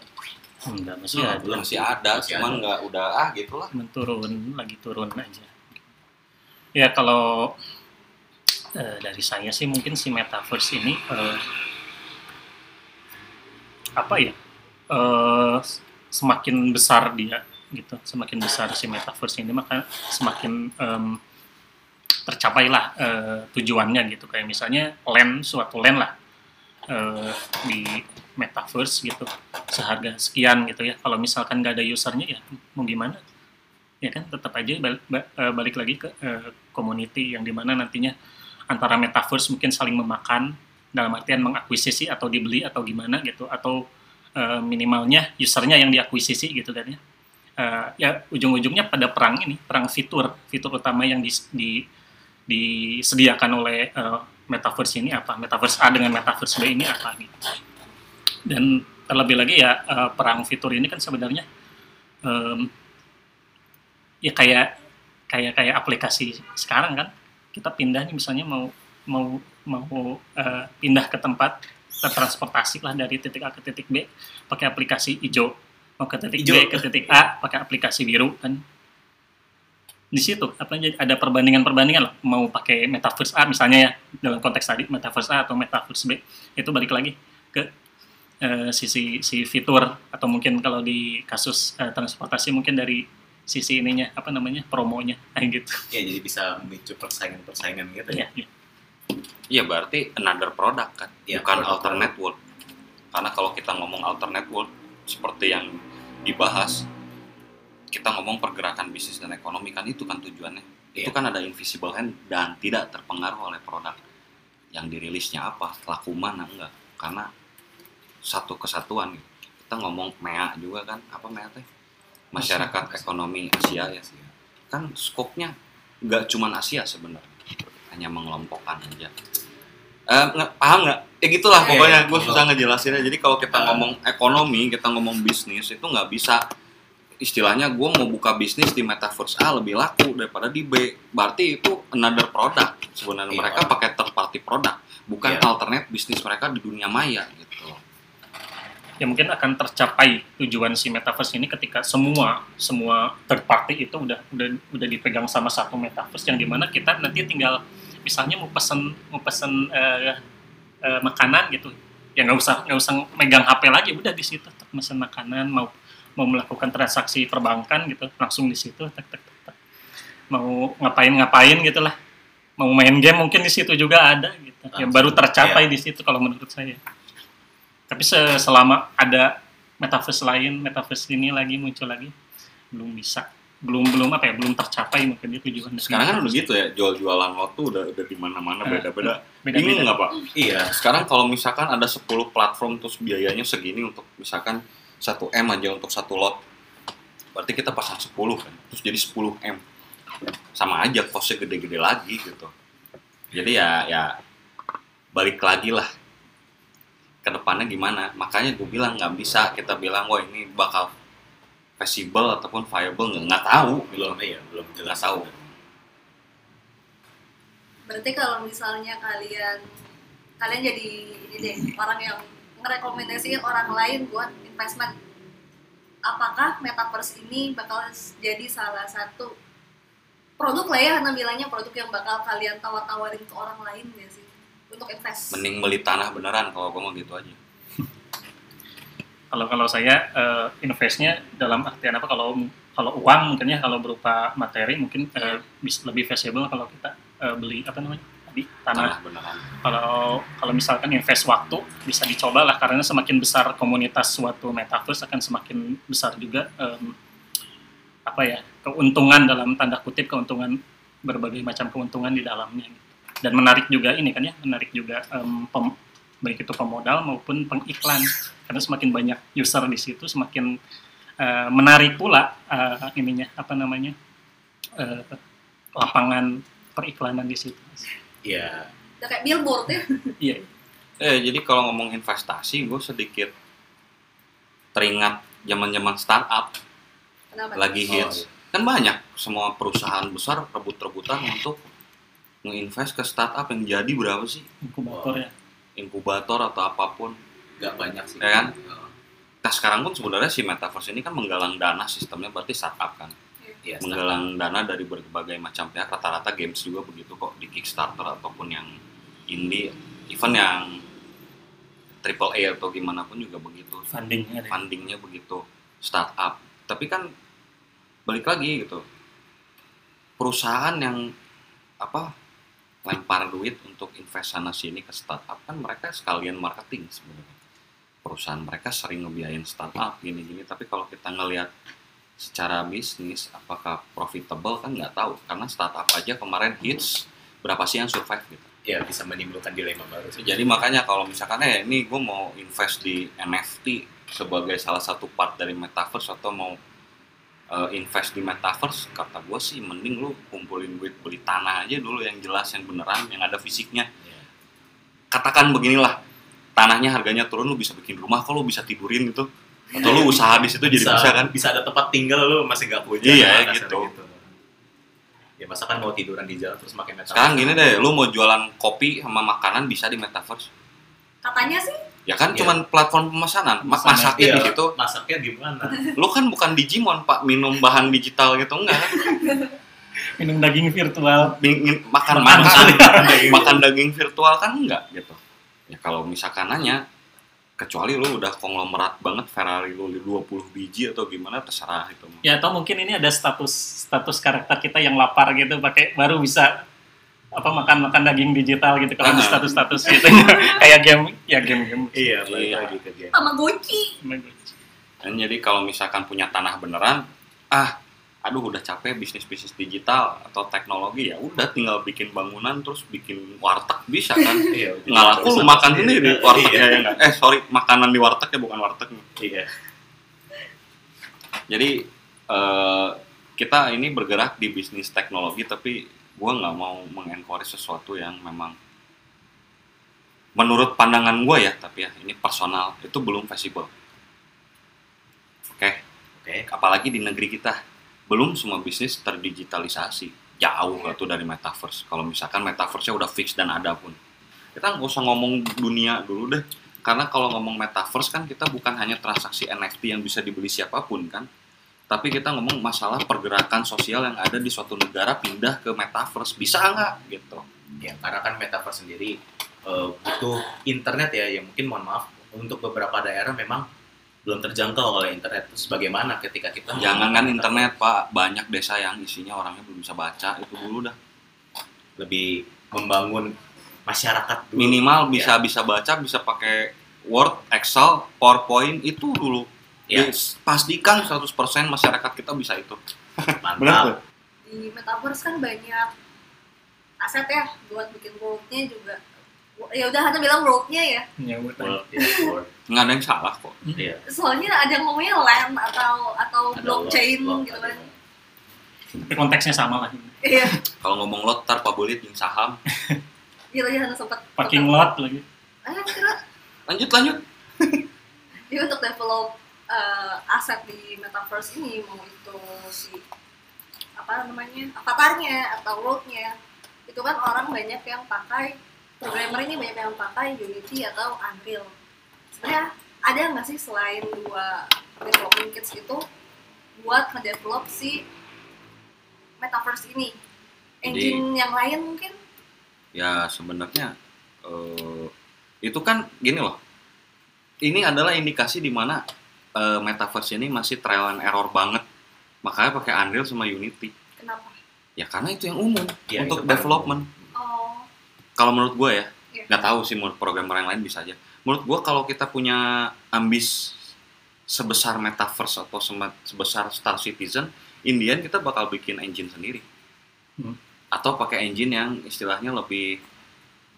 enggak masih Hmm, ada belum. masih ada Masih cuman ada. nggak udah ah gitulah Cuman turun lagi turun aja ya kalau eh, dari saya sih mungkin si metaverse ini eh, apa ya eh, semakin besar dia gitu semakin besar si metaverse ini maka semakin em, tercapailah eh, tujuannya gitu. Kayak misalnya land suatu land lah eh, di metaverse gitu seharga sekian gitu ya. Kalau misalkan nggak ada usernya ya mau gimana? Ya kan tetap aja balik, ba- balik lagi ke eh, community yang di mana nantinya antara metaverse mungkin saling memakan dalam artian mengakuisisi atau dibeli atau gimana gitu atau eh, minimalnya usernya yang diakuisisi gitu kan ya. Eh, ya ujung-ujungnya pada perang ini perang fitur fitur utama yang dis- di, disediakan oleh eh, metaverse ini apa metaverse A dengan metaverse B ini apa gitu. Dan terlebih lagi ya eh, perang fitur ini kan sebenarnya em, ya kayak kayak kayak aplikasi sekarang kan. Kita pindah nih misalnya mau mau mau eh, pindah ke tempat transportasi lah dari titik A ke titik B pakai aplikasi hijau mau ke titik B Hijau. ke titik A pakai aplikasi biru kan. Di situ apa ada perbandingan-perbandingan lah. Mau pakai metaverse A misalnya ya dalam konteks tadi metaverse A atau metaverse B. Itu balik lagi ke eh, sisi si fitur atau mungkin kalau di kasus eh, transportasi mungkin dari sisi ininya apa namanya promonya kayak gitu. Ya jadi bisa memicu persaingan-persaingan gitu ya. Ya, ya. Iya berarti another product kan, Iya, bukan produk alternate world. Karena kalau kita ngomong alternate world, seperti yang dibahas, kita ngomong pergerakan bisnis dan ekonomi kan itu kan tujuannya. Itu Iya. kan ada invisible hand dan tidak terpengaruh oleh produk yang dirilisnya apa, laku mana enggak. Karena satu kesatuan. gitu. Kita ngomong MEA juga kan, apa MEA teh? Masyarakat Ekonomi Asia ya. Kan skopnya nggak cuman Asia sebenarnya, hanya mengelompokkan aja. Eh, nggak paham nggak? Ya gitulah Iya, pokoknya iya. gue susah ngejelasinnya. Jadi kalau kita ngomong ekonomi, kita ngomong bisnis itu nggak bisa istilahnya gue mau buka bisnis di metaverse A lebih laku daripada di B. Berarti itu another product. Sebenarnya Iya. mereka pakai third party product, bukan Iya. alternate bisnis mereka di dunia maya gitu. ya mungkin akan tercapai tujuan si metaverse ini ketika semua semua third party itu udah udah udah dipegang sama satu metaverse yang di mana kita nanti tinggal misalnya mau pesen mau pesen eh, eh, makanan gitu. Ya nggak usah nggak usah megang HP lagi udah di situ tek, mesen makanan mau mau melakukan transaksi perbankan gitu langsung di situ tek, tek, tek, tek. mau ngapain ngapain gitulah mau main game mungkin di situ juga ada gitu. Yang baru tercapai di situ kalau menurut saya. Tapi se- selama ada metaverse lain metaverse ini lagi muncul lagi belum bisa belum belum apa ya belum tercapai mungkin dia tujuan Sekarang kan udah gitu ya, jual-jualan tuh udah udah di mana-mana Ah, beda-beda. beda Bingung beda nggak pak? iya Sekarang kalau misalkan ada 10 platform terus biayanya segini untuk misalkan 1 M aja untuk satu lot. Berarti kita pasang 10 kan. Terus jadi 10 M. Sama aja costnya gede-gede lagi gitu. Jadi ya ya balik lagi lah ke depannya gimana. Makanya gue bilang nggak bisa kita bilang wah ini bakal feasible ataupun viable nggak nggak tahu belum iya belum jelas tahu. Berarti kalau misalnya kalian kalian jadi ini deh orang yang ngerekomendasiin orang lain buat investment, apakah metaverse ini bakal jadi salah satu produk lah ya karena bilangnya produk yang bakal kalian tawar-tawarin ke orang lain gak sih untuk invest? Mending beli tanah beneran kalau gue mau gitu aja. Kalau kalau saya eh, investnya dalam artian apa? Kalau kalau uang mungkin ya kalau berupa materi mungkin bis- lebih feasible kalau kita eh, beli apa namanya? Tadi tanah. Tanah beneran. kalau kalau misalkan invest waktu bisa dicoba lah karena semakin besar komunitas suatu metaverse akan semakin besar juga em, apa ya keuntungan dalam tanda kutip keuntungan berbagai macam keuntungan di dalamnya gitu. dan menarik juga ini kan ya menarik juga em, pem- baik itu pemodal maupun pengiklan karena semakin banyak user di situ semakin eh, menarik pula eh, ininya apa namanya eh, lapangan periklanan di situ. Iya. Udah kayak billboard ya? iya. Eh, jadi kalau ngomong investasi, gue sedikit teringat zaman-zaman startup. Kenapa? lagi Oh, hits. Kan banyak semua perusahaan besar rebut-rebutan untuk nge-invest ke startup yang jadi berapa sih? Inkubator ya. Inkubator atau apa pun nggak banyak sih. Ya kan? Nah sekarang pun sebenarnya si metaverse ini kan menggalang dana sistemnya berarti startup kan? Iya, menggalang dana dari berbagai macam pihak. Rata-rata games juga begitu kok di Kickstarter ataupun yang indie. Even yang triple A atau gimana pun juga begitu. Fundingnya deh. fundingnya begitu. Startup. Tapi kan balik lagi gitu. Perusahaan yang apa lempar duit untuk invest sana sini ke startup kan mereka sekalian marketing sebenarnya perusahaan mereka sering ngebiayain startup gini-gini. Tapi kalau kita ngelihat secara bisnis apakah profitable kan nggak tahu. Karena startup aja kemarin hits berapa sih yang survive gitu. Ya bisa menimbulkan dilema baru sih. Jadi makanya kalau misalkan eh ini gue mau invest di NFT sebagai salah satu part dari metaverse atau mau eh, invest di metaverse kata gue sih mending lu kumpulin duit beli tanah aja dulu yang jelas yang beneran yang ada fisiknya. Iya. katakan beginilah tanahnya harganya turun lu bisa bikin rumah kalau bisa tidurin gitu. Atau lu usaha di situ jadi bisa kan? bisa ada tempat tinggal lu masih nggak punya Iya, kan, gitu. kasarnya ya masa kan mau tiduran di jalan terus makin metaverse? Sekarang gini deh lu mau jualan kopi sama makanan bisa di metaverse. Katanya sih. Ya kan Iya. cuman platform pemesanan Ma- Pemesanan, masaknya Iya, di situ. masaknya gimana lu kan bukan Digimon pak minum bahan digital gitu enggak. Kan minum daging virtual. Makan Makan makan. daging. makan daging virtual kan enggak gitu ya kalau misalkan nanya kecuali lu udah konglomerat banget Ferrari lu 20 biji atau gimana terserah itu ya atau mungkin ini ada status status karakter kita yang lapar gitu pakai baru bisa apa makan makan daging digital gitu kalau di Ah. status status gitu kayak game ya game game iya balik Iya. lagi ke game Tamagotchi. Dan jadi kalau misalkan punya tanah beneran ah aduh udah capek bisnis bisnis digital atau teknologi ya udah tinggal bikin bangunan terus bikin warteg bisa kan. Iya nggak laku lu makan sendiri wartegnya iya. ya eh sorry makanan di warteg ya bukan warteg. Iya. Jadi eh, kita ini bergerak di bisnis teknologi tapi gua nggak mau mengencourage sesuatu yang memang menurut pandangan gua ya tapi ya ini personal itu belum visible oke? Oke. Apalagi di negeri kita belum semua bisnis terdigitalisasi. Jauh lah tuh dari metaverse. Kalau misalkan metaverse-nya udah fix dan ada pun. Kita nggak usah ngomong dunia dulu deh. Karena kalau ngomong metaverse kan kita bukan hanya transaksi NFT yang bisa dibeli siapa pun kan. Tapi kita ngomong masalah pergerakan sosial yang ada di suatu negara pindah ke metaverse. Bisa nggak? Gitu. Ya karena kan metaverse sendiri eh, butuh internet ya. Yang mungkin mohon maaf. Untuk beberapa daerah memang belum terjangkau oleh internet terus bagaimana ketika kita jangan kan internet pak banyak desa yang isinya orangnya belum bisa baca itu dulu dah lebih membangun masyarakat dulu. minimal bisa bisa baca bisa pakai Word, Excel, PowerPoint itu dulu. Ya. Ya, pastikan 100% masyarakat kita bisa itu. mantap Di metaverse kan banyak aset ya buat bikin world-nya juga. Ya udah hanya bilang world-nya ya. ya buat World, ya, world. Nggak ada yang salah kok. Iya. Soalnya ada yang ngomongnya land atau atau Ada blockchain lot, lot, gitu kan. konteksnya sama lah Iya. Kalau ngomong lot, tar Pak Bolit yang saham. Iya tadi Hana sempat. parking lot lagi kira Lanjut, lanjut. Jadi untuk develop eh, aset di metaverse ini mau itu si apa namanya avatarnya atau worldnya itu kan orang banyak yang pakai programmer ini banyak yang pakai Unity atau Unreal. Sebenarnya ada nggak sih selain dua development kits itu buat ngedevelop si metaverse ini? Engine yang lain mungkin? Ya sebenarnya eh, itu kan gini loh. Ini adalah indikasi di mana eh, metaverse ini masih trial and error banget. Makanya pakai Unreal sama Unity. Kenapa? Ya karena itu yang umum Ya, untuk itu kan. development. Kalau menurut gue ya Iya. nggak tahu sih menurut programmer yang lain bisa aja. Menurut gue kalau kita punya ambis sebesar metaverse atau sebesar Star Citizen Indian kita bakal bikin engine sendiri. Hmm. atau pakai engine yang istilahnya lebih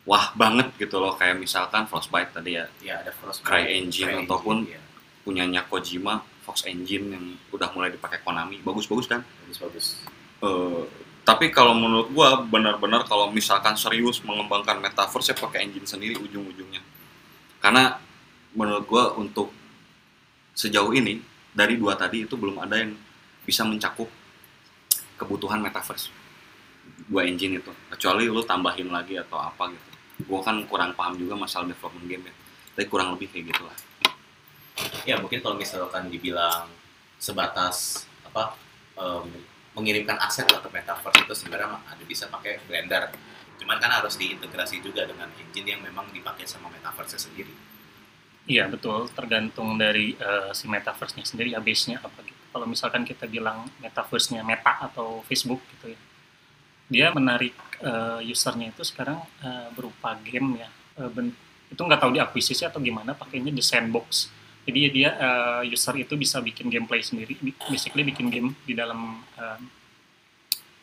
wah banget gitu loh. Kayak misalkan Frostbite tadi ya. Ya ada Frostbite, Cry Engine Cry ataupun- ya. punyanya Kojima Fox Engine yang udah mulai dipakai Konami. Bagus-bagus kan? Bagus-bagus. Eh, tapi kalau menurut gua benar-benar kalau misalkan serius mengembangkan metaverse ya pakai engine sendiri ujung-ujungnya. Karena menurut gua untuk sejauh ini dari dua tadi itu belum ada yang bisa mencakup kebutuhan metaverse. dua engine itu kecuali lu tambahin lagi atau apa gitu gue kan kurang paham juga masalah development game ya tapi kurang lebih kayak gitu lah ya mungkin kalau misalkan dibilang sebatas apa em, mengirimkan aset ke metaverse itu sebenarnya ada bisa pakai Blender cuman kan harus diintegrasi juga dengan engine yang memang dipakai sama metaverse sendiri Iya betul, tergantung dari eh, si metaverse-nya sendiri ya base-nya apa gitu. Kalau misalkan kita bilang metaverse-nya Meta atau Facebook gitu ya, dia menarik eh, usernya itu sekarang eh, berupa game ya. Eh, ben- itu nggak tahu diakuisisi atau gimana, pakainya the sandbox. Jadi dia eh, user itu bisa bikin gameplay sendiri, basically bikin game di dalam eh,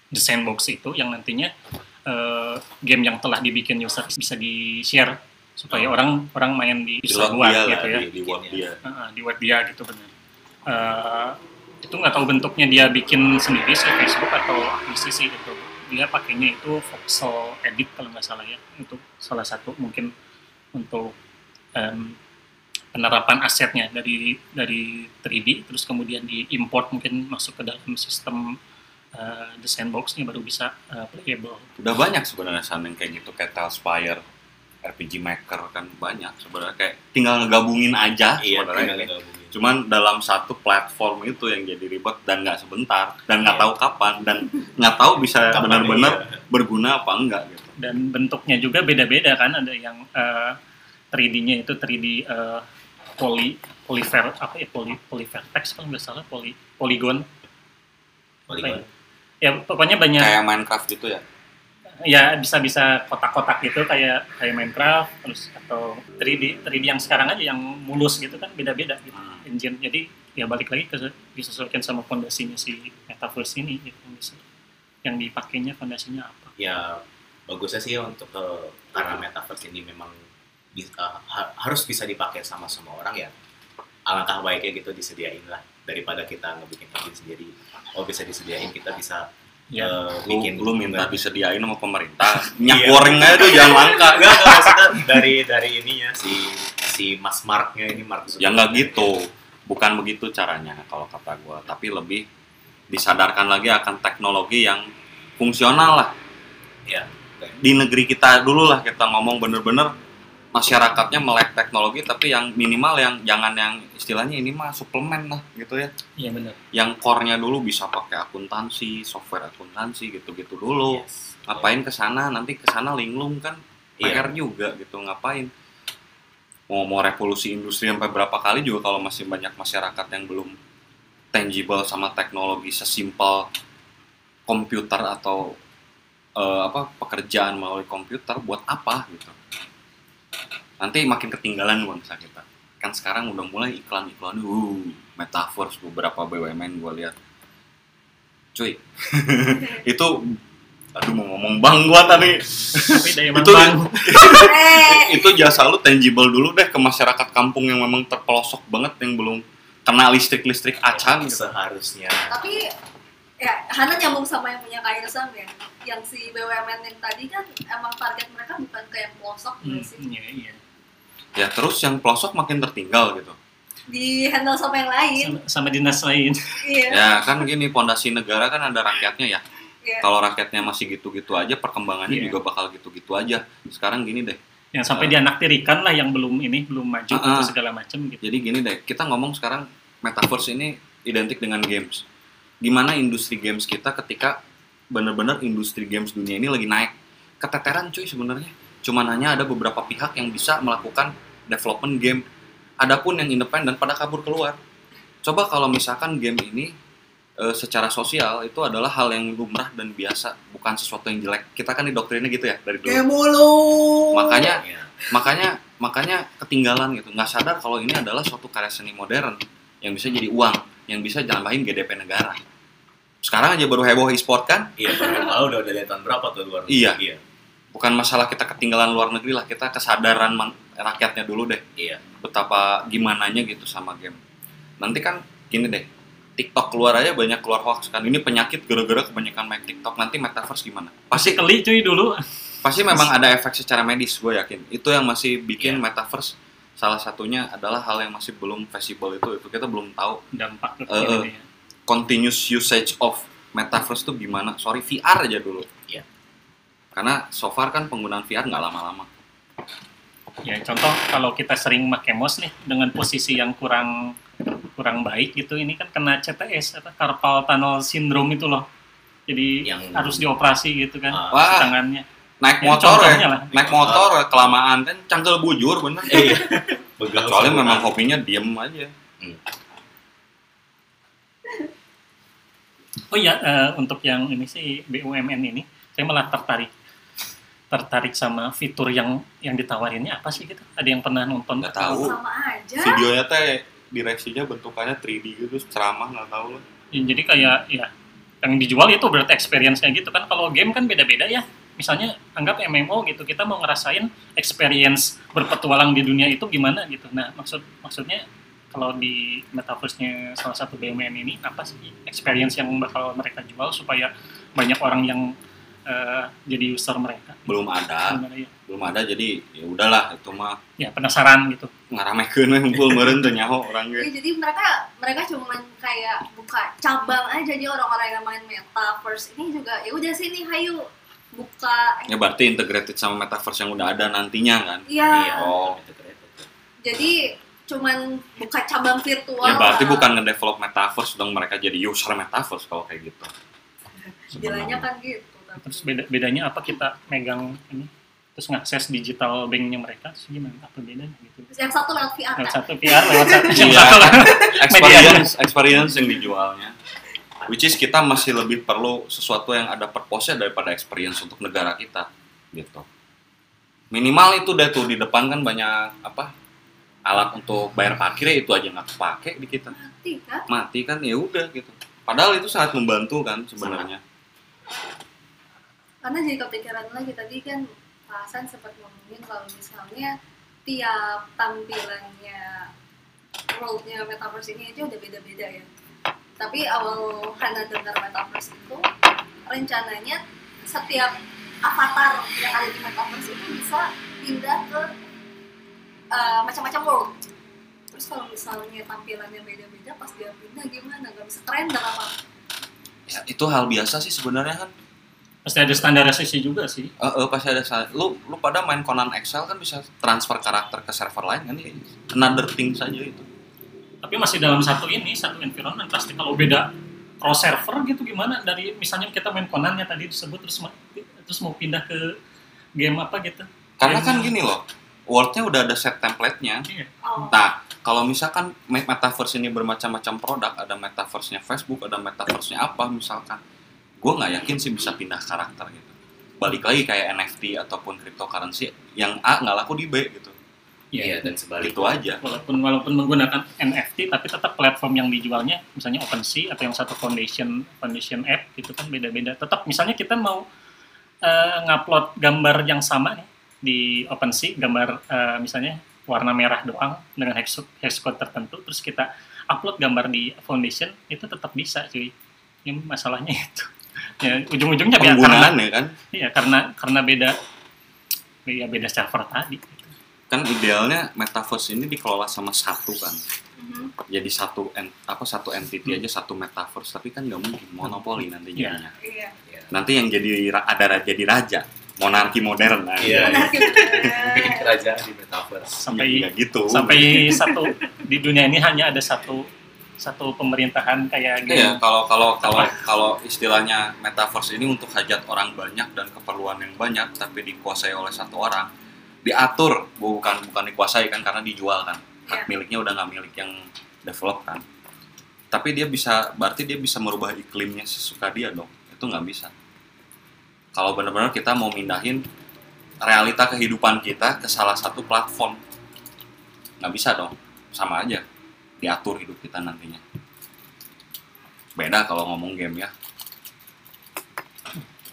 the sandbox itu yang nantinya eh, game yang telah dibikin user bisa di share supaya Oh. orang orang main di lot luar gitu ya. di, di world dia. Di web dia gitu benar. Eh, itu nggak tahu bentuknya dia bikin sendiri sih Facebook atau akuisisi itu dia pakainya itu voxel edit kalau nggak salah ya itu salah satu mungkin untuk em, penerapan asetnya dari dari 3D terus kemudian diimport mungkin masuk ke dalam sistem eh, the sandbox-nya baru bisa eh, playable. Udah banyak sebenarnya San yang kayak gitu kayak Talspire RPG Maker kan banyak sebenarnya. Kayak tinggal ngegabungin aja iya sebenarnya. cuman dalam satu platform itu yang jadi ribet dan nggak sebentar dan nggak Iya. tahu kapan dan nggak tahu bisa benar-benar iya. berguna apa enggak gitu. Dan bentuknya juga beda-beda kan ada yang eh, 3D-nya itu 3D eh, poly polyver apa ya poly polyvertex kalau nggak salah poly polygon Polygon. ya pokoknya banyak kayak Minecraft gitu ya? Ya bisa bisa kotak-kotak gitu kayak kayak Minecraft terus atau 3D 3D yang sekarang aja yang mulus gitu kan beda-beda gitu Hmm. engine. Jadi ya balik lagi ke disesuaikan sama fondasinya si metaverse ini gitu yang dipakainya fondasinya apa. Ya bagusnya sih untuk eh, karena metaverse ini memang ha- harus bisa dipakai sama semua orang ya. Alangkah baiknya gitu disediain lah daripada kita ngebikin engine sendiri. Oh bisa disediain kita bisa ya lu, bikin lu minta enggak disediain sama pemerintah minyak Iya. goreng aja tuh jangan langka. Enggak maksudnya dari dari ininya si si Mas Marknya ini Mark ya nggak gitu. Bukan begitu caranya kalau kata gua. Tapi lebih disadarkan lagi akan teknologi yang fungsional lah. Ya di negeri kita dulu lah kita ngomong bener-bener masyarakatnya melek teknologi tapi yang minimal yang jangan yang istilahnya ini mah suplemen lah gitu ya. Iya benar. Yang core-nya dulu bisa pakai akuntansi software akuntansi gitu-gitu dulu. Yes. ngapain ke sana? Nanti ke sana linglung kan. Iya. PR juga gitu. Ngapain? Mau mau revolusi industri sampai berapa kali juga kalau masih banyak masyarakat yang belum tangible sama teknologi sesimpel komputer atau eh, apa pekerjaan melalui komputer buat apa gitu nanti makin ketinggalan bangsa kita. Kan sekarang udah mulai iklan-iklan uh metaverse beberapa BUMN gue lihat. Cuy itu aduh mau ngomong bang gua tadi. Itu- Eh, itu jasa lu tangible dulu deh ke masyarakat kampung yang memang terpelosok banget yang belum kena listrik-listrik acan gitu. seharusnya. Tapi ya Hana nyambung sama yang punya Kak Irsam ya. Yang si BUMN yang tadi kan emang target mereka bukan kayak pelosok Hmm, sih iya iya Ya terus yang pelosok makin tertinggal gitu. di handle sama yang lain sama, sama dinas lain iya Ya kan gini pondasi negara kan ada rakyatnya ya. iya Kalau rakyatnya masih gitu-gitu aja perkembangannya Iya. juga bakal gitu-gitu aja. Sekarang gini deh. yang sampai dianaktirikan lah yang belum ini belum maju Ah, ah. gitu segala macam gitu Jadi gini deh, kita ngomong sekarang metaverse ini identik dengan games. Gimana industri games kita ketika bener-bener industri games dunia ini lagi naik. Keteteran cuy sebenarnya. Cuman hanya ada beberapa pihak yang bisa melakukan development game. Adapun yang independen pada kabur keluar. Coba kalau misalkan game ini eh, secara sosial itu adalah hal yang lumrah dan biasa, bukan sesuatu yang jelek. Kita kan didoktrinnya gitu ya dari dulu. kayak mulu Makanya Ya. makanya makanya ketinggalan gitu nggak sadar kalau ini adalah suatu karya seni modern yang bisa jadi uang yang bisa jambahin GDP negara sekarang aja baru heboh e-sport kan Iya, baru tahu udah dari tahun berapa tuh luar negeri. Iya. Iya. bukan masalah kita ketinggalan luar negeri lah kita kesadaran man- rakyatnya dulu deh. Iya. betapa gimananya gitu sama game. Nanti kan gini deh TikTok keluar aja banyak keluar hoax kan. Ini penyakit gara-gara kebanyakan main TikTok. Nanti metaverse gimana? Pasti keli cuy dulu. Pasti memang ada efek secara medis gue yakin. Itu yang masih bikin Iya. metaverse salah satunya adalah hal yang masih belum visible itu. Itu kita belum tahu. Dampak ya. continuous usage of metaverse tuh gimana? Sorry VR aja dulu. Iya. karena so far kan penggunaan VR nggak lama-lama Ya contoh kalau kita sering pakai mouse nih dengan posisi yang kurang kurang baik gitu, ini kan kena CTS apa carpal tunnel syndrome itu loh. Jadi Yang- harus dioperasi gitu kan Ah. Wah. tangannya. naik Ya, motor ya lah. naik motor ya, kelamaan kan cangkel bujur bener Iya. Begal kecuali semua. memang hobinya diem aja Oh iya, eh, untuk yang ini sih BUMN ini, saya malah tertarik tertarik sama fitur yang yang ditawarinnya apa sih gitu? Ada yang pernah nonton? Nggak tahu. sama aja videonya teh direksinya bentukannya 3D gitu ceramah nggak tahu lah Ya, jadi kayak ya yang dijual itu berarti experience-nya gitu kan. Kalau game kan beda-beda ya. Misalnya anggap MMO gitu, kita mau ngerasain experience berpetualang di dunia itu gimana gitu. Nah, maksud maksudnya kalau di metaverse-nya salah satu BUMN ini apa sih experience yang bakal mereka jual supaya banyak orang yang eh, jadi user mereka? belum ada Gimana ya? belum ada jadi ya udahlah itu mah Ya penasaran gitu. ngaramekeun we ngumpul meureun teu nyaho orang Iya, ge jadi mereka mereka cuma kayak buka cabang aja nih orang-orang yang main metaverse ini juga ya udah sini hayu buka ya berarti integrated sama metaverse yang udah ada nantinya kan iya Iya. Oh. jadi cuman buka cabang virtual ya berarti lah. bukan ngedevelop metaverse dong mereka jadi user metaverse kalau kayak gitu bilangnya kan gitu. Terus beda bedanya apa kita megang ini? Terus ngakses digital banknya mereka? Terus gimana? Apa bedanya gitu? Yang satu lewat VR lewat kan satu PR lewat satu. Yang Iya. satu lah. experience experience yang dijualnya. Which is kita masih lebih perlu sesuatu yang ada purpose-nya daripada experience untuk negara kita gitu. Minimal itu deh tuh di depan kan banyak apa alat untuk bayar parkir ya itu aja nggak kepake di kita. Mati kan mati kan ya udah gitu. Padahal itu sangat membantu kan sebenarnya karena jadi kepikiran lagi tadi kan Pak Hasan sempat ngomongin kalau misalnya tiap tampilannya worldnya metaverse ini aja udah beda-beda ya. Tapi awal Hana dengar metaverse itu rencananya setiap avatar yang ada di metaverse itu bisa pindah ke uh, macam-macam world. Terus kalau misalnya tampilannya beda-beda pas dia pindah gimana? Nggak bisa keren apa ya, itu hal biasa sih sebenarnya kan pasti ada standarisasi juga sih. Eh, eh, pasti ada salah. lu lu pada main Conan Excel kan bisa transfer karakter ke server lain kan ya? Another thing saja itu. Tapi masih dalam satu ini satu environment pasti kalau beda cross server gitu gimana? Dari misalnya kita main Conan ya tadi disebut terus terus mau pindah ke game apa gitu? Karena kan gini loh worldnya udah ada set template-nya. Iya. nah kalau misalkan me- metaverse ini bermacam-macam produk ada metaverse-nya Facebook ada metaverse-nya apa misalkan gue nggak yakin sih bisa pindah karakter gitu. Balik lagi kayak NFT ataupun cryptocurrency yang A nggak laku di B gitu. Iya, dan sebaliknya. itu aja. Walaupun walaupun menggunakan NFT tapi tetap platform yang dijualnya misalnya OpenSea atau yang satu foundation foundation app gitu kan beda-beda. Tetap misalnya kita mau eh, ngupload gambar yang sama nih di OpenSea gambar eh, misalnya warna merah doang dengan hex hex code tertentu terus kita upload gambar di foundation itu tetap bisa cuy. Ini masalahnya itu ya ujung-ujungnya biar karena penggunaannya kan ya karena karena beda ya beda server tadi kan idealnya metaverse ini dikelola sama satu kan mhm. jadi satu en- apa satu entity aja satu metaverse tapi kan nggak mungkin monopoli nanti Iya. jadinya iya Iya. nanti yang jadi ada ra- jadi raja monarki modern nah, Iya. Benar sih, benar. Kerajaan di metaverse. sampai ya, gitu sampai satu di dunia ini hanya ada satu satu pemerintahan kayak gitu. Iya, kalau kalau kalau kalau istilahnya metaverse ini untuk hajat orang banyak dan keperluan yang banyak tapi dikuasai oleh satu orang, diatur bukan bukan dikuasai kan karena dijual kan. Hak Iya. miliknya udah nggak milik yang develop kan. Tapi dia bisa berarti dia bisa merubah iklimnya sesuka dia dong. Itu nggak bisa. Kalau benar-benar kita mau mindahin realita kehidupan kita ke salah satu platform, nggak bisa dong. Sama aja diatur hidup kita nantinya. Beda kalau ngomong game ya.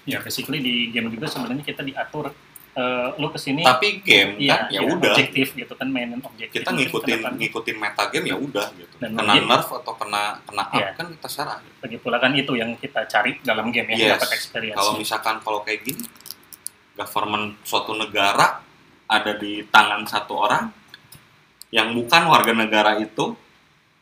Ya basically di game juga sebenarnya kita diatur eh, lu ke sini Tapi game iya, kan ya iya, udah. objektif gitu kan mainin objektif Kita ngikutin ngikutin meta game ya udah gitu. Dan kena game- nerf atau kena kena up Iya. kan kita serah. lagi pula kan itu yang kita cari dalam game Yes. ya dapat experience Kalau misalkan kalau kayak gini government suatu negara ada di tangan satu orang yang bukan warga negara itu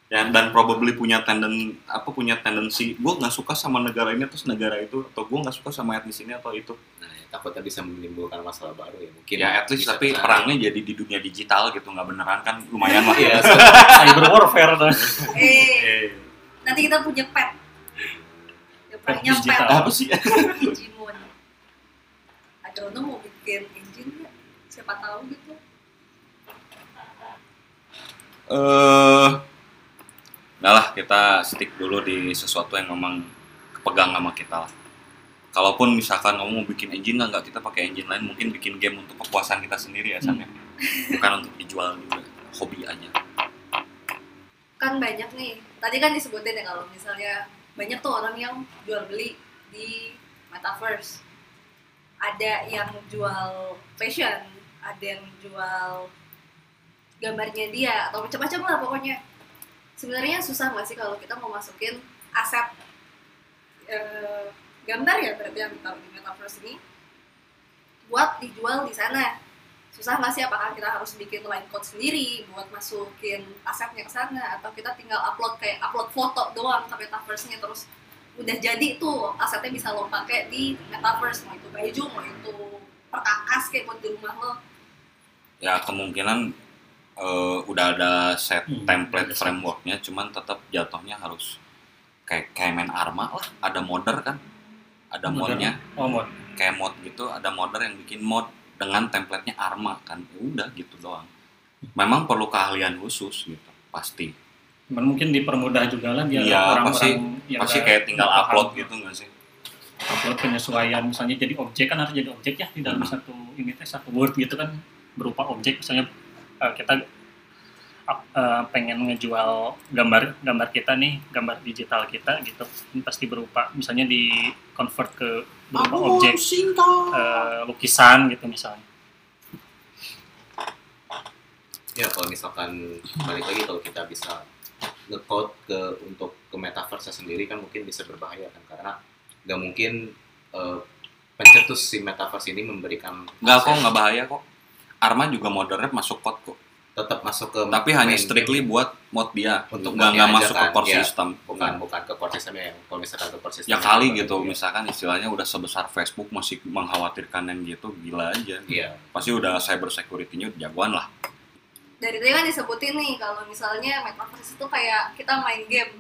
yang dan probably punya tenden apa punya tendensi gue nggak suka sama negara ini terus negara itu atau gue nggak suka sama etnis ini atau itu Nah, ya. takutnya bisa menimbulkan masalah baru ya mungkin ya at least bisa tapi ke sana. perangnya jadi di dunia digital gitu nggak beneran kan lumayan lah Iya, cyber warfare tuh. Eh, eh, nanti kita punya pet. Yang perangnya Pet digital. pet. apa sih Digimon. Agronom mau bikin engine nggak? Siapa tahu gitu. eh Nah lah kita stick dulu di sesuatu yang memang kepegang sama kita lah. Kalaupun misalkan kamu mau bikin engine lah, nggak kita pakai engine lain, mungkin bikin game untuk kepuasan kita sendiri ya, Sam ya. Bukan untuk dijual juga, hobi aja. Kan banyak nih. Tadi kan disebutin ya kalau misalnya banyak tuh orang yang jual beli di metaverse. Ada yang jual fashion, ada yang jual gambarnya dia atau macam-macam lah pokoknya. Sebenarnya susah nggak sih kalau kita mau masukin aset eh, gambar ya berarti yang ditaruh di metaverse ini buat dijual di sana? Susah nggak sih? Apakah kita harus bikin line code sendiri buat masukin asetnya ke sana? Atau kita tinggal upload kayak upload foto doang ke metaverse-nya terus udah jadi tuh asetnya bisa lo pakai di metaverse mau itu baju mau itu perkakas kayak buat di rumah lo? Ya kemungkinan eh, udah ada set Hmm, template frameworknya, cuman tetap jatuhnya harus kayak kayak main Arma lah, ada modder kan, ada Modder. modnya. Oh, mod. kayak mod gitu ada modder yang bikin mod dengan template-nya Arma kan Ya udah gitu doang memang perlu keahlian khusus gitu pasti Cuman mungkin dipermudah juga lah biar Iya, orang-orang pasti- yang pasti kayak tinggal upload gitu nggak sih upload penyesuaian misalnya jadi objek kan harus jadi objek ya di dalam Hmm. satu ini teh satu word gitu kan berupa objek misalnya eh, kita eh, pengen ngejual gambar gambar kita nih gambar digital kita gitu. Ini pasti berupa misalnya di convert ke berupa objek eh, lukisan gitu misalnya. Ya kalau misalkan balik lagi kalau kita bisa nge-code ke untuk ke metaverse sendiri kan mungkin bisa berbahaya kan karena nggak mungkin eh, pencetus si metaverse ini memberikan nggak kok nggak bahaya kok Arma juga moddernya masuk code kok. Tetap masuk ke tapi hanya strictly buat mod dia Untuk nggak nggak masuk ke kan, core ya. system. Bukan bukan ke core systemnya ya kalau misalkan ke core system ya kali gitu misalkan istilahnya udah sebesar Facebook masih mengkhawatirkan yang gitu gila aja. Iya. Pasti udah cyber security-nya udah jagoan lah. Dari tadi kan disebutin nih kalau misalnya metaverse itu kayak kita main game.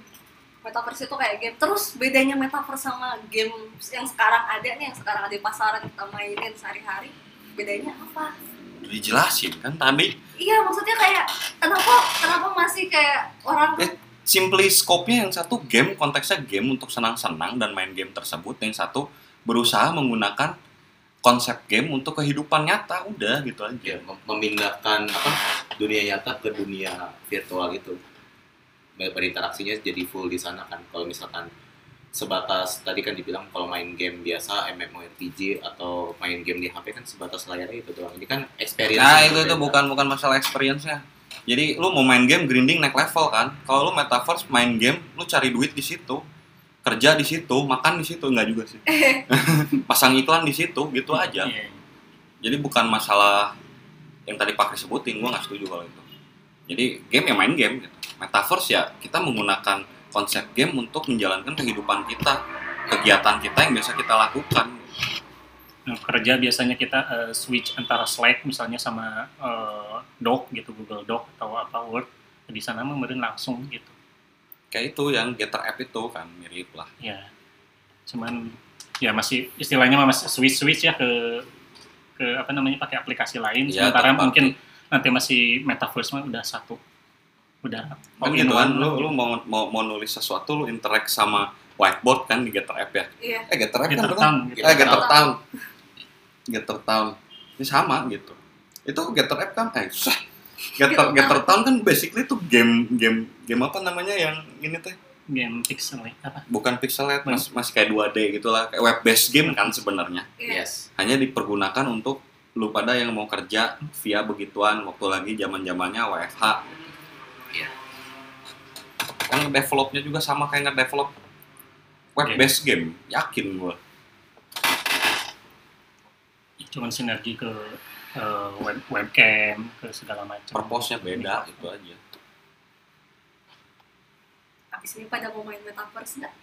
Metaverse itu kayak game. Terus bedanya metaverse sama game yang sekarang ada nih yang sekarang ada di pasaran kita mainin sehari-hari bedanya apa dijelasin kan tadi iya maksudnya kayak kenapa kenapa masih kayak orang Eh, simply scope-nya yang satu game konteksnya game untuk senang-senang dan main game tersebut yang satu berusaha menggunakan konsep game untuk kehidupan nyata udah gitu aja. Ya mem- memindahkan apa dunia nyata ke dunia virtual itu Ber- berinteraksinya jadi full di sana kan kalau misalkan sebatas tadi kan dibilang kalau main game biasa MMORPG atau main game di HP kan sebatas layarnya itu doang. Ini kan experience nah yang itu itu bukan bukan masalah experience-nya. Jadi lu mau main game grinding naik level kan? Kalau lu metaverse main game lu cari duit di situ kerja di situ makan di situ enggak juga sih. Pasang iklan di situ gitu aja. Iya. jadi bukan masalah yang tadi Pak Kris sebutin gue nggak setuju kalau itu. Jadi game ya main game gitu. metaverse ya kita menggunakan konsep game untuk menjalankan kehidupan kita kegiatan kita yang biasa kita lakukan. Nah, kerja biasanya kita eh, switch antara Slack misalnya sama eh, Doc gitu Google Doc atau apa Word di sana meureun langsung gitu. Kayak itu yang Getter app itu kan mirip lah. Ya cuman ya masih istilahnya masih switch switch ya ke ke apa namanya pakai aplikasi lain. Iya, sementara mungkin nanti masih metaverse mah udah satu udah. Kan in gitu kan lu lu mau, mau mau nulis sesuatu lu interact sama whiteboard kan di Getter app ya? Iya. Eh Getter app Getter kan Town, betul? eh Getter Town. Getter Town. Ini sama gitu. Itu Getter app kan eh susah. Getter Getter Town. Kan basically tuh game game game apa namanya yang ini teh? Game pixel ya, apa? Bukan pixelate mas, masih kayak 2D gitu lah kayak web based game kan sebenarnya. Iya. Yes. Hanya dipergunakan untuk lu pada yang mau kerja via begituan waktu lagi zaman zamannya WFH. Yang developnya juga sama kayak nge-develop web based game. Yakin gua. Cuman sinergi ke eh, web webcam ke segala macam. Purpose-nya beda itu aja. Abis ini pada mau main metaverse nggak?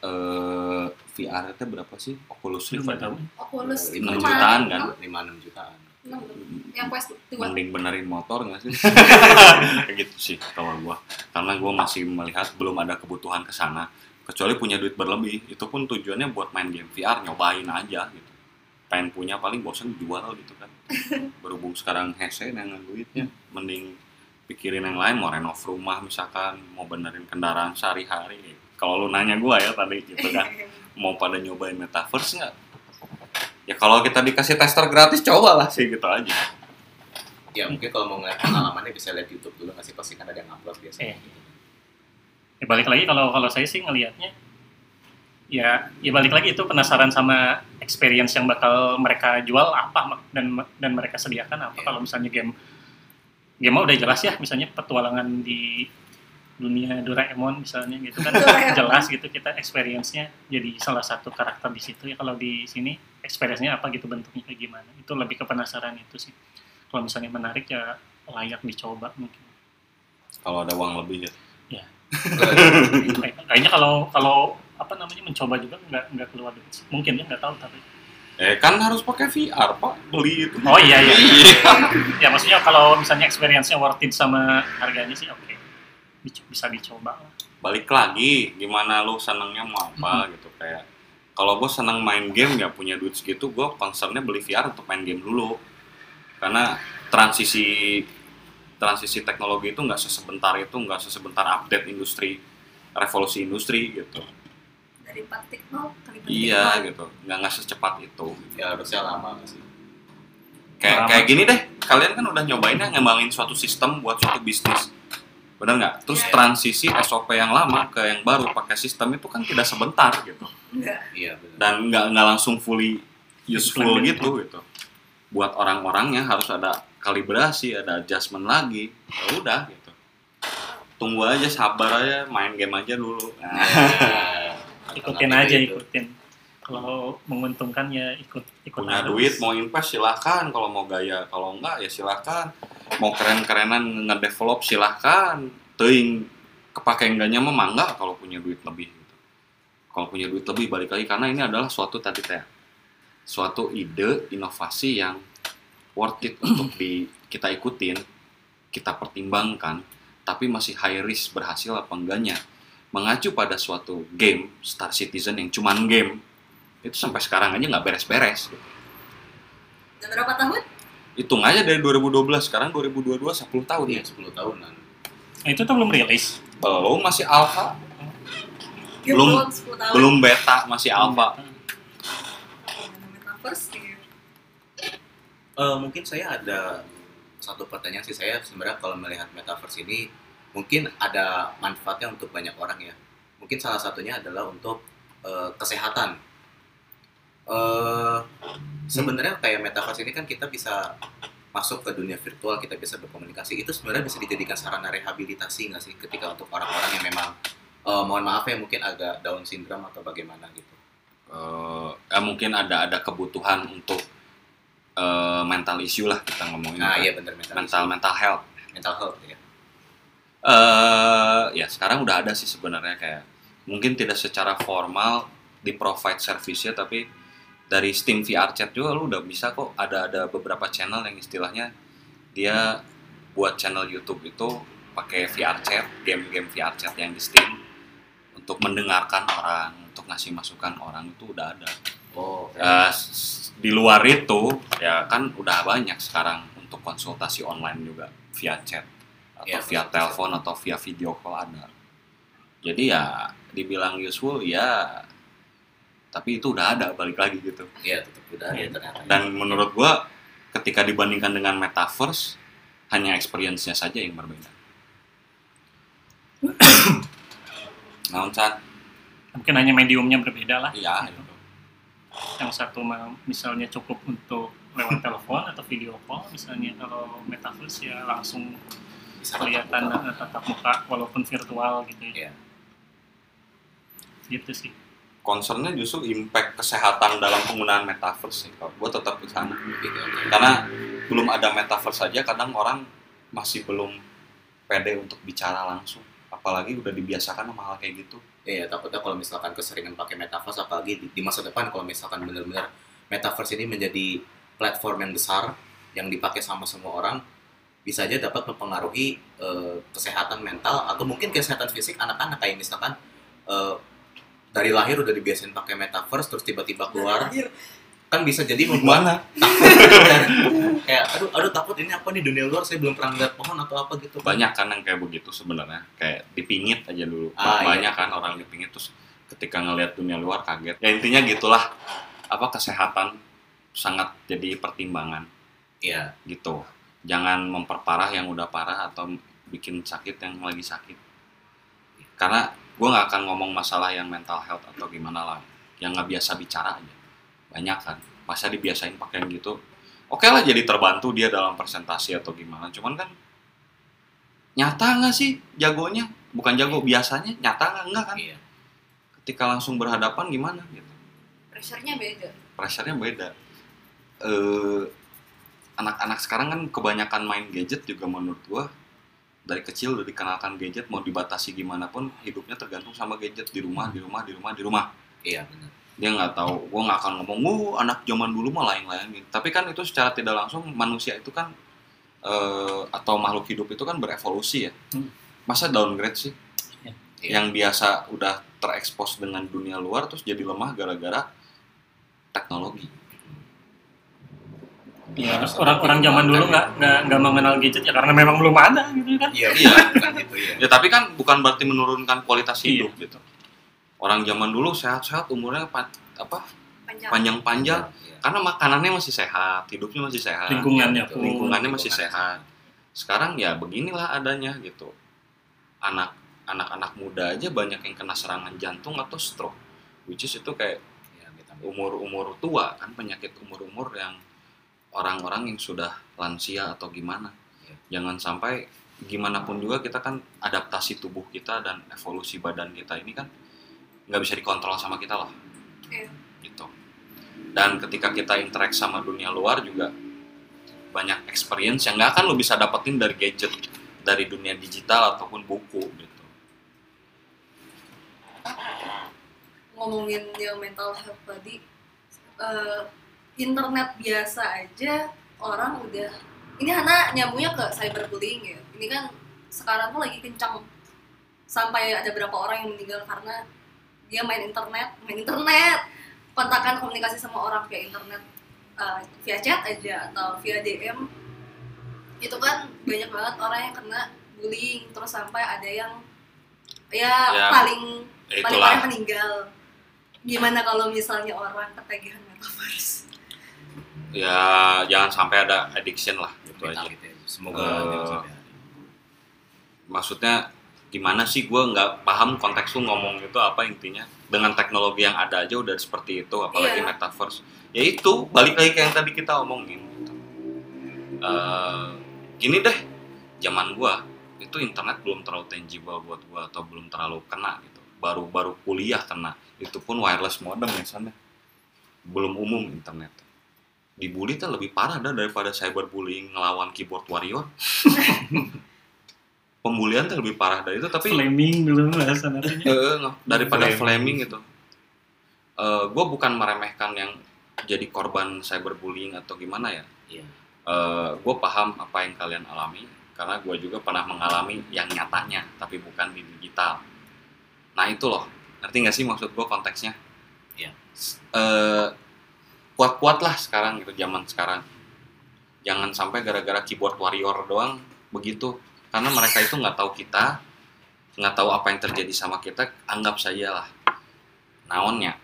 Eh VR itu berapa sih? Oculus Lu Rift. nggak. Oculus Lima lima, jutaan kan? enam, lima enam jutaan. enam, yang Quest dua Mending benerin motor nggak sih? Kayak gitu sih kalau gua. Karena gua masih melihat belum ada kebutuhan ke sana. Kecuali punya duit berlebih, itu pun tujuannya buat main game VR, nyobain aja gitu. Pengen punya paling bosan jual gitu kan. Berhubung sekarang hese dengan duitnya, mending pikirin yang lain mau renov rumah misalkan, mau benerin kendaraan sehari-hari. Kalau lu nanya gua ya tadi gitu kan, mau pada nyobain metaverse nggak? Ya kalau kita dikasih tester gratis cobalah sih gitu aja. ya mungkin kalau mau ngeliat pengalamannya bisa lihat YouTube dulu nggak sih pasti kan ada yang upload biasanya Ya, balik lagi kalau kalau saya sih ngelihatnya ya ya balik lagi itu penasaran sama experience yang bakal mereka jual apa dan dan mereka sediakan apa Iya. kalau misalnya game game udah jelas ya misalnya petualangan di dunia Doraemon misalnya gitu kan jelas gitu kita experience-nya jadi salah satu karakter di situ ya kalau di sini experience-nya apa gitu bentuknya kayak gimana. Itu lebih ke penasaran itu sih. Kalau misalnya menarik ya layak dicoba mungkin. Kalau ada uang lebih ya. Kayak- kayaknya kalau kalau apa namanya mencoba juga nggak nggak keluar duit. Mungkin ya nggak tahu tapi Eh kan harus pakai VR pak, beli itu. oh iya iya. Iya. ya maksudnya kalau misalnya experience-nya worth it sama harganya sih oke. Dic- bisa dicoba. Balik lagi, gimana lu senengnya mau apa gitu kayak. Kalau gue seneng main game ya punya duit segitu, gue concernnya beli VR untuk main game dulu. Karena transisi transisi teknologi itu nggak sesebentar itu, nggak sesebentar update industri, revolusi industri gitu. dari praktik nol ke Iya gitu, nggak nggak secepat itu. ya harusnya lama nggak sih Kayak kayak gini deh, kalian kan udah nyobain ya ngembangin suatu sistem buat suatu bisnis. Bener nggak? Terus Iya. transisi SOP yang lama ke yang baru pakai sistem itu kan tidak sebentar gitu. enggak iya benar Dan nggak nggak langsung fully useful Implement. gitu gitu. Buat orang-orangnya harus ada kalibrasi, ada adjustment lagi. Ya udah gitu. Tunggu aja, sabar aja, main game aja dulu. Nah, Ya, ikutin aja itu. ikutin kalau menguntungkan ya ikut ikut punya arus. duit mau invest silahkan kalau mau gaya kalau enggak ya silahkan mau keren-kerenan ngedevelop silahkan. Teing kepake enggaknya mah mangga kalau punya duit lebih gitu. kalau punya duit lebih balik lagi karena ini adalah suatu tadi teh suatu ide inovasi yang worth it untuk di kita ikutin kita pertimbangkan tapi masih high risk berhasil apa enggaknya. Mengacu pada suatu game Star Citizen yang cuman game itu sampai sekarang aja nggak beres-beres udah berapa tahun hitung aja dari 2012 sekarang 2022 10 tahun iya ya? 10 tahunan. Nah, itu tuh belum rilis. Belum masih alpha. Ya, Belum- 10 tahun. belum beta masih alpha. Eh, mungkin saya ada satu pertanyaan sih. Saya sebenarnya kalau melihat metaverse ini mungkin ada manfaatnya untuk banyak orang ya. Mungkin salah satunya adalah untuk eh, kesehatan. Eh, sebenarnya kayak metaverse ini kan kita bisa masuk ke dunia virtual, kita bisa berkomunikasi. Itu sebenarnya bisa dijadikan sarana rehabilitasi nggak sih ketika untuk orang-orang yang memang eh, mohon maaf ya mungkin agak Down syndrome atau bagaimana gitu. Eh, ya mungkin ada ada kebutuhan untuk eh, mental issue lah kita ngomongin Nah, kan. iya benar mental mental mental health mental health ya. eh ya sekarang udah ada sih sebenarnya kayak mungkin tidak secara formal di provide service-nya tapi dari Steam VR Chat juga lu udah bisa kok ada ada beberapa channel yang istilahnya dia buat channel YouTube itu pakai VR Chat, game-game VR Chat yang di Steam untuk mendengarkan orang, untuk ngasih masukan orang itu udah ada. Oh, Eh, s- di luar itu ya kan udah banyak sekarang untuk konsultasi online juga via chat atau Iya, via telepon atau via video call ada. Jadi ya dibilang useful ya tapi itu udah ada balik lagi gitu. Iya, tetap udah ada ternyata. Dan menurut gua ketika dibandingkan dengan metaverse hanya experience-nya saja yang berbeda. Nah, Chan? mungkin hanya mediumnya berbeda lah Iya, itu. yang satu mah misalnya cukup untuk lewat telepon atau video call misalnya kalau metaverse ya langsung bisa kelihatan tetap muka. eh, tatap muka walaupun virtual gitu ya Iya. gitu sih Concernnya justru impact kesehatan dalam penggunaan metaverse sih. Kalau gua tetap ke sana. Gitu, karena belum ada metaverse saja kadang orang masih belum pede untuk bicara langsung apalagi udah dibiasakan sama hal kayak gitu Iya, takutnya kalau misalkan keseringan pakai metaverse, apalagi di, di masa depan kalau misalkan benar-benar metaverse ini menjadi platform yang besar yang dipakai sama semua orang, bisa aja dapat mempengaruhi eh, kesehatan mental atau mungkin kesehatan fisik anak-anak kayak misalkan eh, dari lahir udah dibiasain pakai metaverse terus tiba-tiba keluar. kan bisa jadi membuat takut. Kayak aduh aduh takut ini apa nih dunia luar saya belum pernah lihat pohon atau apa gitu. Banyak kan yang kayak begitu sebenarnya. Kayak dipingit aja dulu. Ah, banyak iya. kan orang dipingit terus ketika ngelihat dunia luar kaget. Ya intinya gitulah. Apa kesehatan sangat jadi pertimbangan. Iya. Gitu. Jangan memperparah yang udah parah atau bikin sakit yang lagi sakit. Karena gue nggak akan ngomong masalah yang mental health atau gimana lah. Yang nggak biasa bicara aja. Banyak kan. Masa dibiasain pakai yang gitu? Oke lah jadi terbantu dia dalam presentasi atau gimana. Cuman kan nyata nggak sih jagonya? Bukan jago biasanya nyata nggak? Enggak kan? Iya. Ketika langsung berhadapan gimana gitu? Pressure-nya beda. Pressure-nya beda. Eh anak-anak sekarang kan kebanyakan main gadget juga menurut gua dari kecil udah dikenalkan gadget mau dibatasi gimana pun hidupnya tergantung sama gadget. Di rumah di rumah di rumah di rumah. Iya benar. Dia nggak tahu. Gua nggak akan ngomong oh anak zaman dulu mah lain-lain. Tapi kan itu secara tidak langsung manusia itu kan eh, atau makhluk hidup itu kan berevolusi ya. Hmm. masa downgrade sih? Iya. yang biasa udah terekspos dengan dunia luar terus jadi lemah gara-gara teknologi Ya, orang-orang zaman dulu nggak nggak nggak mengenal gadget ya karena memang belum ada gitu kan. iya iya bukan gitu ya Ya tapi kan bukan berarti menurunkan kualitas Iya. hidup gitu. Orang zaman dulu sehat-sehat, umurnya pa- apa panjang panjang-panjang Iya. karena makanannya masih sehat, hidupnya masih sehat, Lingkungannya pun. lingkungannya masih sehat. Sekarang ya beginilah adanya gitu. Anak anak-anak muda aja banyak yang kena serangan jantung atau stroke, which is itu kayak Iya, kita- umur-umur tua kan penyakit umur-umur yang orang-orang yang sudah lansia atau gimana. Iya. Jangan sampai gimana pun juga kita kan adaptasi tubuh kita dan evolusi badan kita ini kan nggak bisa dikontrol sama kita loh. Iya. Gitu. Dan ketika kita interaksi sama dunia luar juga banyak experience yang nggak akan lo bisa dapetin dari gadget, dari dunia digital ataupun buku gitu. ngomongin yang mental health tadi eh, internet biasa aja orang udah ini Hana nyambungnya ke cyberbullying ya. Ini kan sekarang tuh lagi kencang sampai ada berapa orang yang meninggal karena dia main internet main internet. Kontakkan komunikasi sama orang via internet eh, via chat aja atau via DM itu kan banyak banget orang yang kena bullying. Terus sampai ada yang ya, Ya, paling Ya, paling itulah. parah meninggal. Gimana kalau misalnya orang ketagihan metaverse ya jangan sampai ada addiction lah gitu aja. Mental gitu ya. semoga ada. maksudnya gimana sih gue nggak paham konteks lu ngomong itu apa intinya dengan teknologi yang ada aja udah seperti itu apalagi Iya. metaverse ya itu balik lagi ke yang tadi kita omongin gitu. Eh, gini deh zaman gua itu internet belum terlalu tangible buat gua atau belum terlalu kena gitu baru baru kuliah kena itu pun wireless modem ya sana belum umum internet dibully tuh lebih parah dah daripada cyberbullying ngelawan keyboard warrior pembulian tuh lebih parah dari itu tapi Flaming dulu bahasa. Eh, nggak. daripada Flaming. flaming gitu. gue bukan meremehkan yang jadi korban cyberbullying atau gimana ya. Iya. gue paham apa yang kalian alami karena gue juga pernah mengalami yang nyatanya tapi bukan di digital. Nah itu loh, ngerti nggak sih maksud gue konteksnya? Iya. S- eh, kuat-kuat lah sekarang gitu zaman sekarang. Jangan sampai gara-gara keyboard warrior doang begitu karena mereka itu nggak tahu kita nggak tahu apa yang terjadi sama kita anggap saja lah naonnya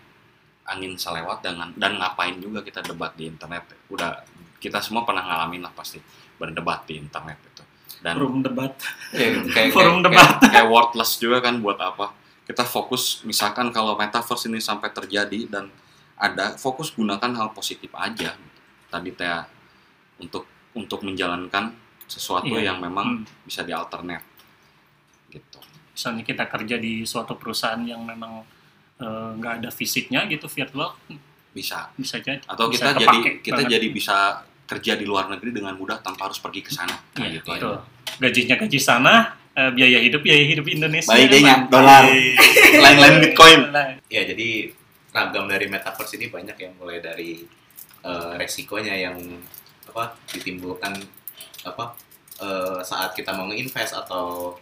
angin selewat dengan dan ngapain juga kita debat di internet udah kita semua pernah ngalamin lah pasti berdebat di internet itu dan Forum debat. kayak, kayak, Forum kayak, debat. kayak, kayak worthless juga kan buat apa kita fokus misalkan kalau metaverse ini sampai terjadi dan ada fokus gunakan hal positif aja tadi teh untuk untuk menjalankan sesuatu Iya. yang memang Hmm. bisa dialternet gitu Misalnya kita kerja di suatu perusahaan yang memang eh, nggak ada fisiknya gitu virtual bisa bisa jadi. atau Bisa kita jadi kita banget. jadi bisa kerja di luar negeri dengan mudah tanpa harus pergi ke sana Iya, Nah, gitu betul. aja Gajinya gaji sana, eh, biaya hidup biaya hidup Indonesia Baik nyat dolar. Lain-lain Bitcoin. Ya jadi ragam dari metaverse ini banyak yang mulai dari eh, resikonya yang apa ditimbulkan apa eh, saat kita mau nge-invest atau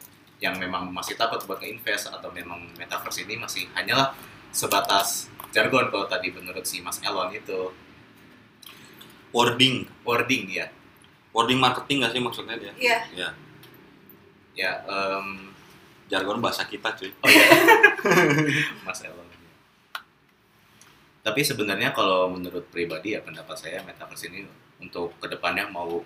yang memang masih takut buat nge-invest atau memang metaverse ini masih hanyalah sebatas jargon kalau tadi menurut si Mas Elon itu Wording. wording ya Wording marketing nggak sih maksudnya dia? Iya. Ya. ya em, Jargon bahasa kita cuy. Oh iya. Mas Elon. Tapi sebenarnya kalau menurut pribadi ya pendapat saya metaverse ini untuk ke depannya mau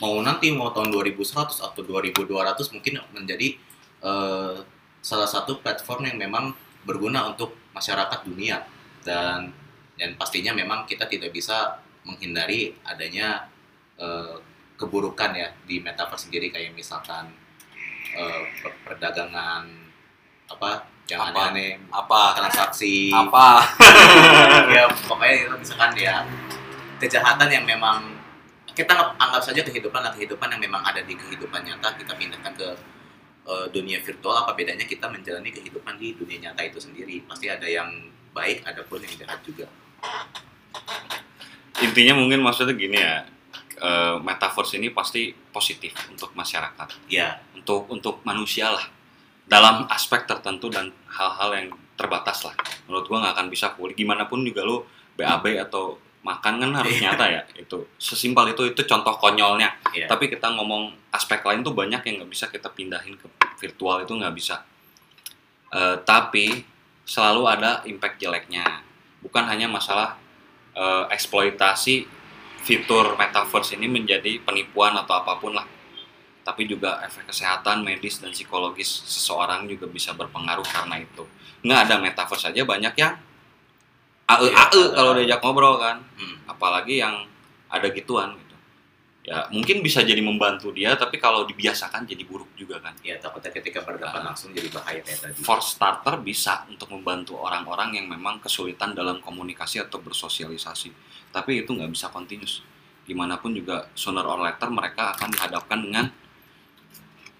mau nanti mau tahun 2100 atau 2200 mungkin menjadi eh, salah satu platform yang memang berguna untuk masyarakat dunia. Dan dan pastinya memang kita tidak bisa menghindari adanya eh, keburukan ya di metaverse sendiri. Kayak misalkan per- perdagangan apa yang Apa? aneh-aneh Apa? transaksi Apa? ya pokoknya itu misalkan ya kejahatan yang memang kita anggap, saja kehidupan lah kehidupan yang memang ada di kehidupan nyata kita pindahkan ke eh, dunia virtual apa bedanya kita menjalani kehidupan di dunia nyata itu sendiri pasti ada yang baik ada pun yang jahat juga Intinya mungkin maksudnya gini ya. eh, metaverse ini pasti positif untuk masyarakat. ya untuk untuk manusia lah dalam aspek tertentu dan hal-hal yang terbatas lah. Menurut gua nggak akan bisa full gimana pun juga lu BAB atau makan kan harus Iya. nyata ya. Itu sesimpel itu itu contoh konyolnya. Ya tapi kita ngomong aspek lain tuh banyak yang nggak bisa kita pindahin ke virtual itu nggak bisa. Eh, tapi selalu ada impact jeleknya. Bukan hanya masalah eh, eksploitasi fitur metaverse ini menjadi penipuan atau apa pun lah tapi juga efek kesehatan medis dan psikologis seseorang juga bisa berpengaruh karena itu. Nggak ada metaverse aja banyak yang ae ae ada. kalau diajak ngobrol kan. Hmm. apalagi yang ada gituan gitu. Ya mungkin bisa jadi membantu dia tapi kalau dibiasakan jadi buruk juga kan. Ya takutnya ketika berhadapan langsung jadi bahaya kayak tadi. For starter bisa untuk membantu orang-orang yang memang kesulitan dalam komunikasi atau bersosialisasi. Tapi itu nggak bisa continuous. Gimana pun juga sooner or later mereka akan dihadapkan dengan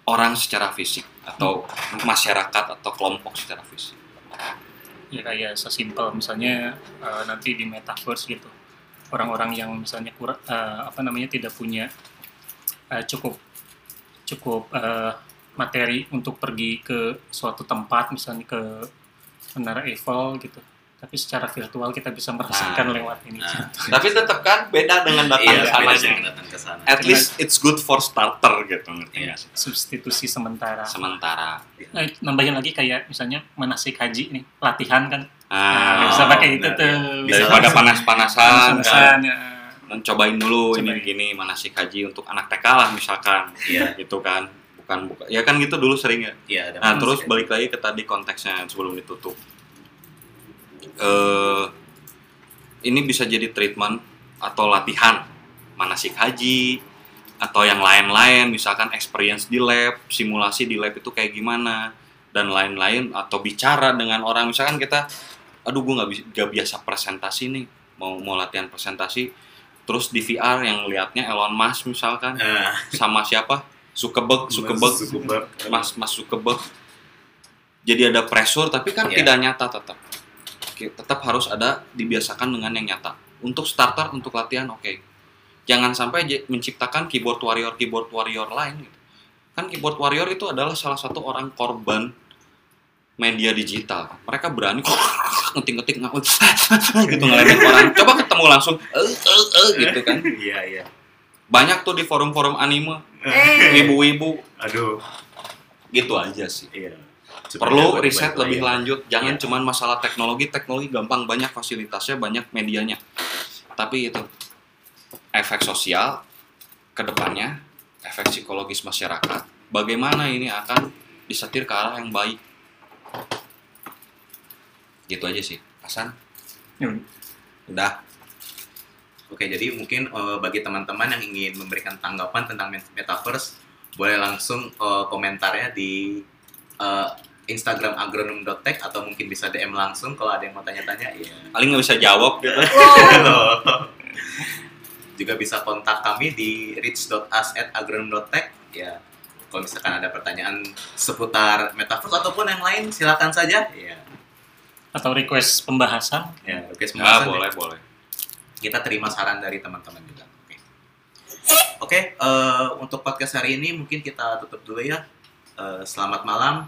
orang secara fisik atau masyarakat atau kelompok secara fisik? Ya kayak sesimpel misalnya eh, nanti di metaverse gitu. Orang-orang yang misalnya kurang eh, apa namanya tidak punya eh, cukup cukup eh, materi untuk pergi ke suatu tempat misalnya ke menara Eiffel gitu tapi secara virtual kita bisa merasakan Nah. lewat ini Nah. tapi tetap kan beda dengan datang iya ke sana dengan datang ke sana at least it's good for starter gitu ngerti Iya. substitusi sementara sementara Eh, nambahin lagi kayak misalnya manasik haji nih latihan kan ah, nah, bisa pakai itu tuh ya. Bisa daripada langsung. panas-panasan kan. Panas-panasan, ya. Dan cobain dulu ini Cobain. gini manasik haji untuk anak TK lah misalkan iya gitu kan bukan bukan ya kan gitu dulu sering ya iya ada nah terus balik lagi ke tadi konteksnya sebelum ditutup eh ini bisa jadi treatment atau latihan. Manasik haji atau yang lain-lain misalkan experience di lab simulasi di lab itu kayak gimana dan lain-lain atau bicara dengan orang. Misalkan kita aduh gue nggak bi- nggak biasa presentasi nih mau mau latihan presentasi. Terus di VR yang liatnya Elon Musk misalkan Nah, sama siapa? Zuckerberg. Zuckerberg. Mas Mas Zuckerberg. Jadi ada pressure tapi kan Iya. tidak nyata tetap tetap harus ada dibiasakan dengan yang nyata. Untuk starter untuk latihan oke. Jangan sampai menciptakan keyboard warrior keyboard warrior lain gitu. kan keyboard warrior itu adalah salah satu orang korban media digital. Mereka berani ngetik-ngetik gitu ngeledekin orang. Coba ketemu langsung eh eh eh gitu kan. Iya iya. Banyak tuh di forum-forum anime. Eh, ibu-ibu. Aduh. Gitu aja sih. Iya perlu riset lebih lagi. lanjut. Jangan Iya. cuman masalah teknologi. Teknologi gampang banyak fasilitasnya banyak medianya. Tapi itu efek sosial ke depannya efek psikologis masyarakat bagaimana ini akan disetir ke arah yang baik. Gitu aja sih. Hasan? Ya, udah. Oke, jadi mungkin eh, bagi teman-teman yang ingin memberikan tanggapan tentang met- metaverse, boleh langsung eh, komentarnya di eh, Instagram agronom.tech atau mungkin bisa DM langsung kalau ada yang mau tanya-tanya. Iya. paling nggak bisa jawab gitu wow. Juga bisa kontak kami di reach.us@agronom.tech. Ya, kalau misalkan ada pertanyaan seputar metaverse ataupun yang lain silakan saja ya Atau request pembahasan? ya request Ya, pembahasan boleh, ya. boleh. kita terima saran dari teman-teman juga oke oke eh, untuk podcast hari ini mungkin kita tutup dulu ya Eh, selamat malam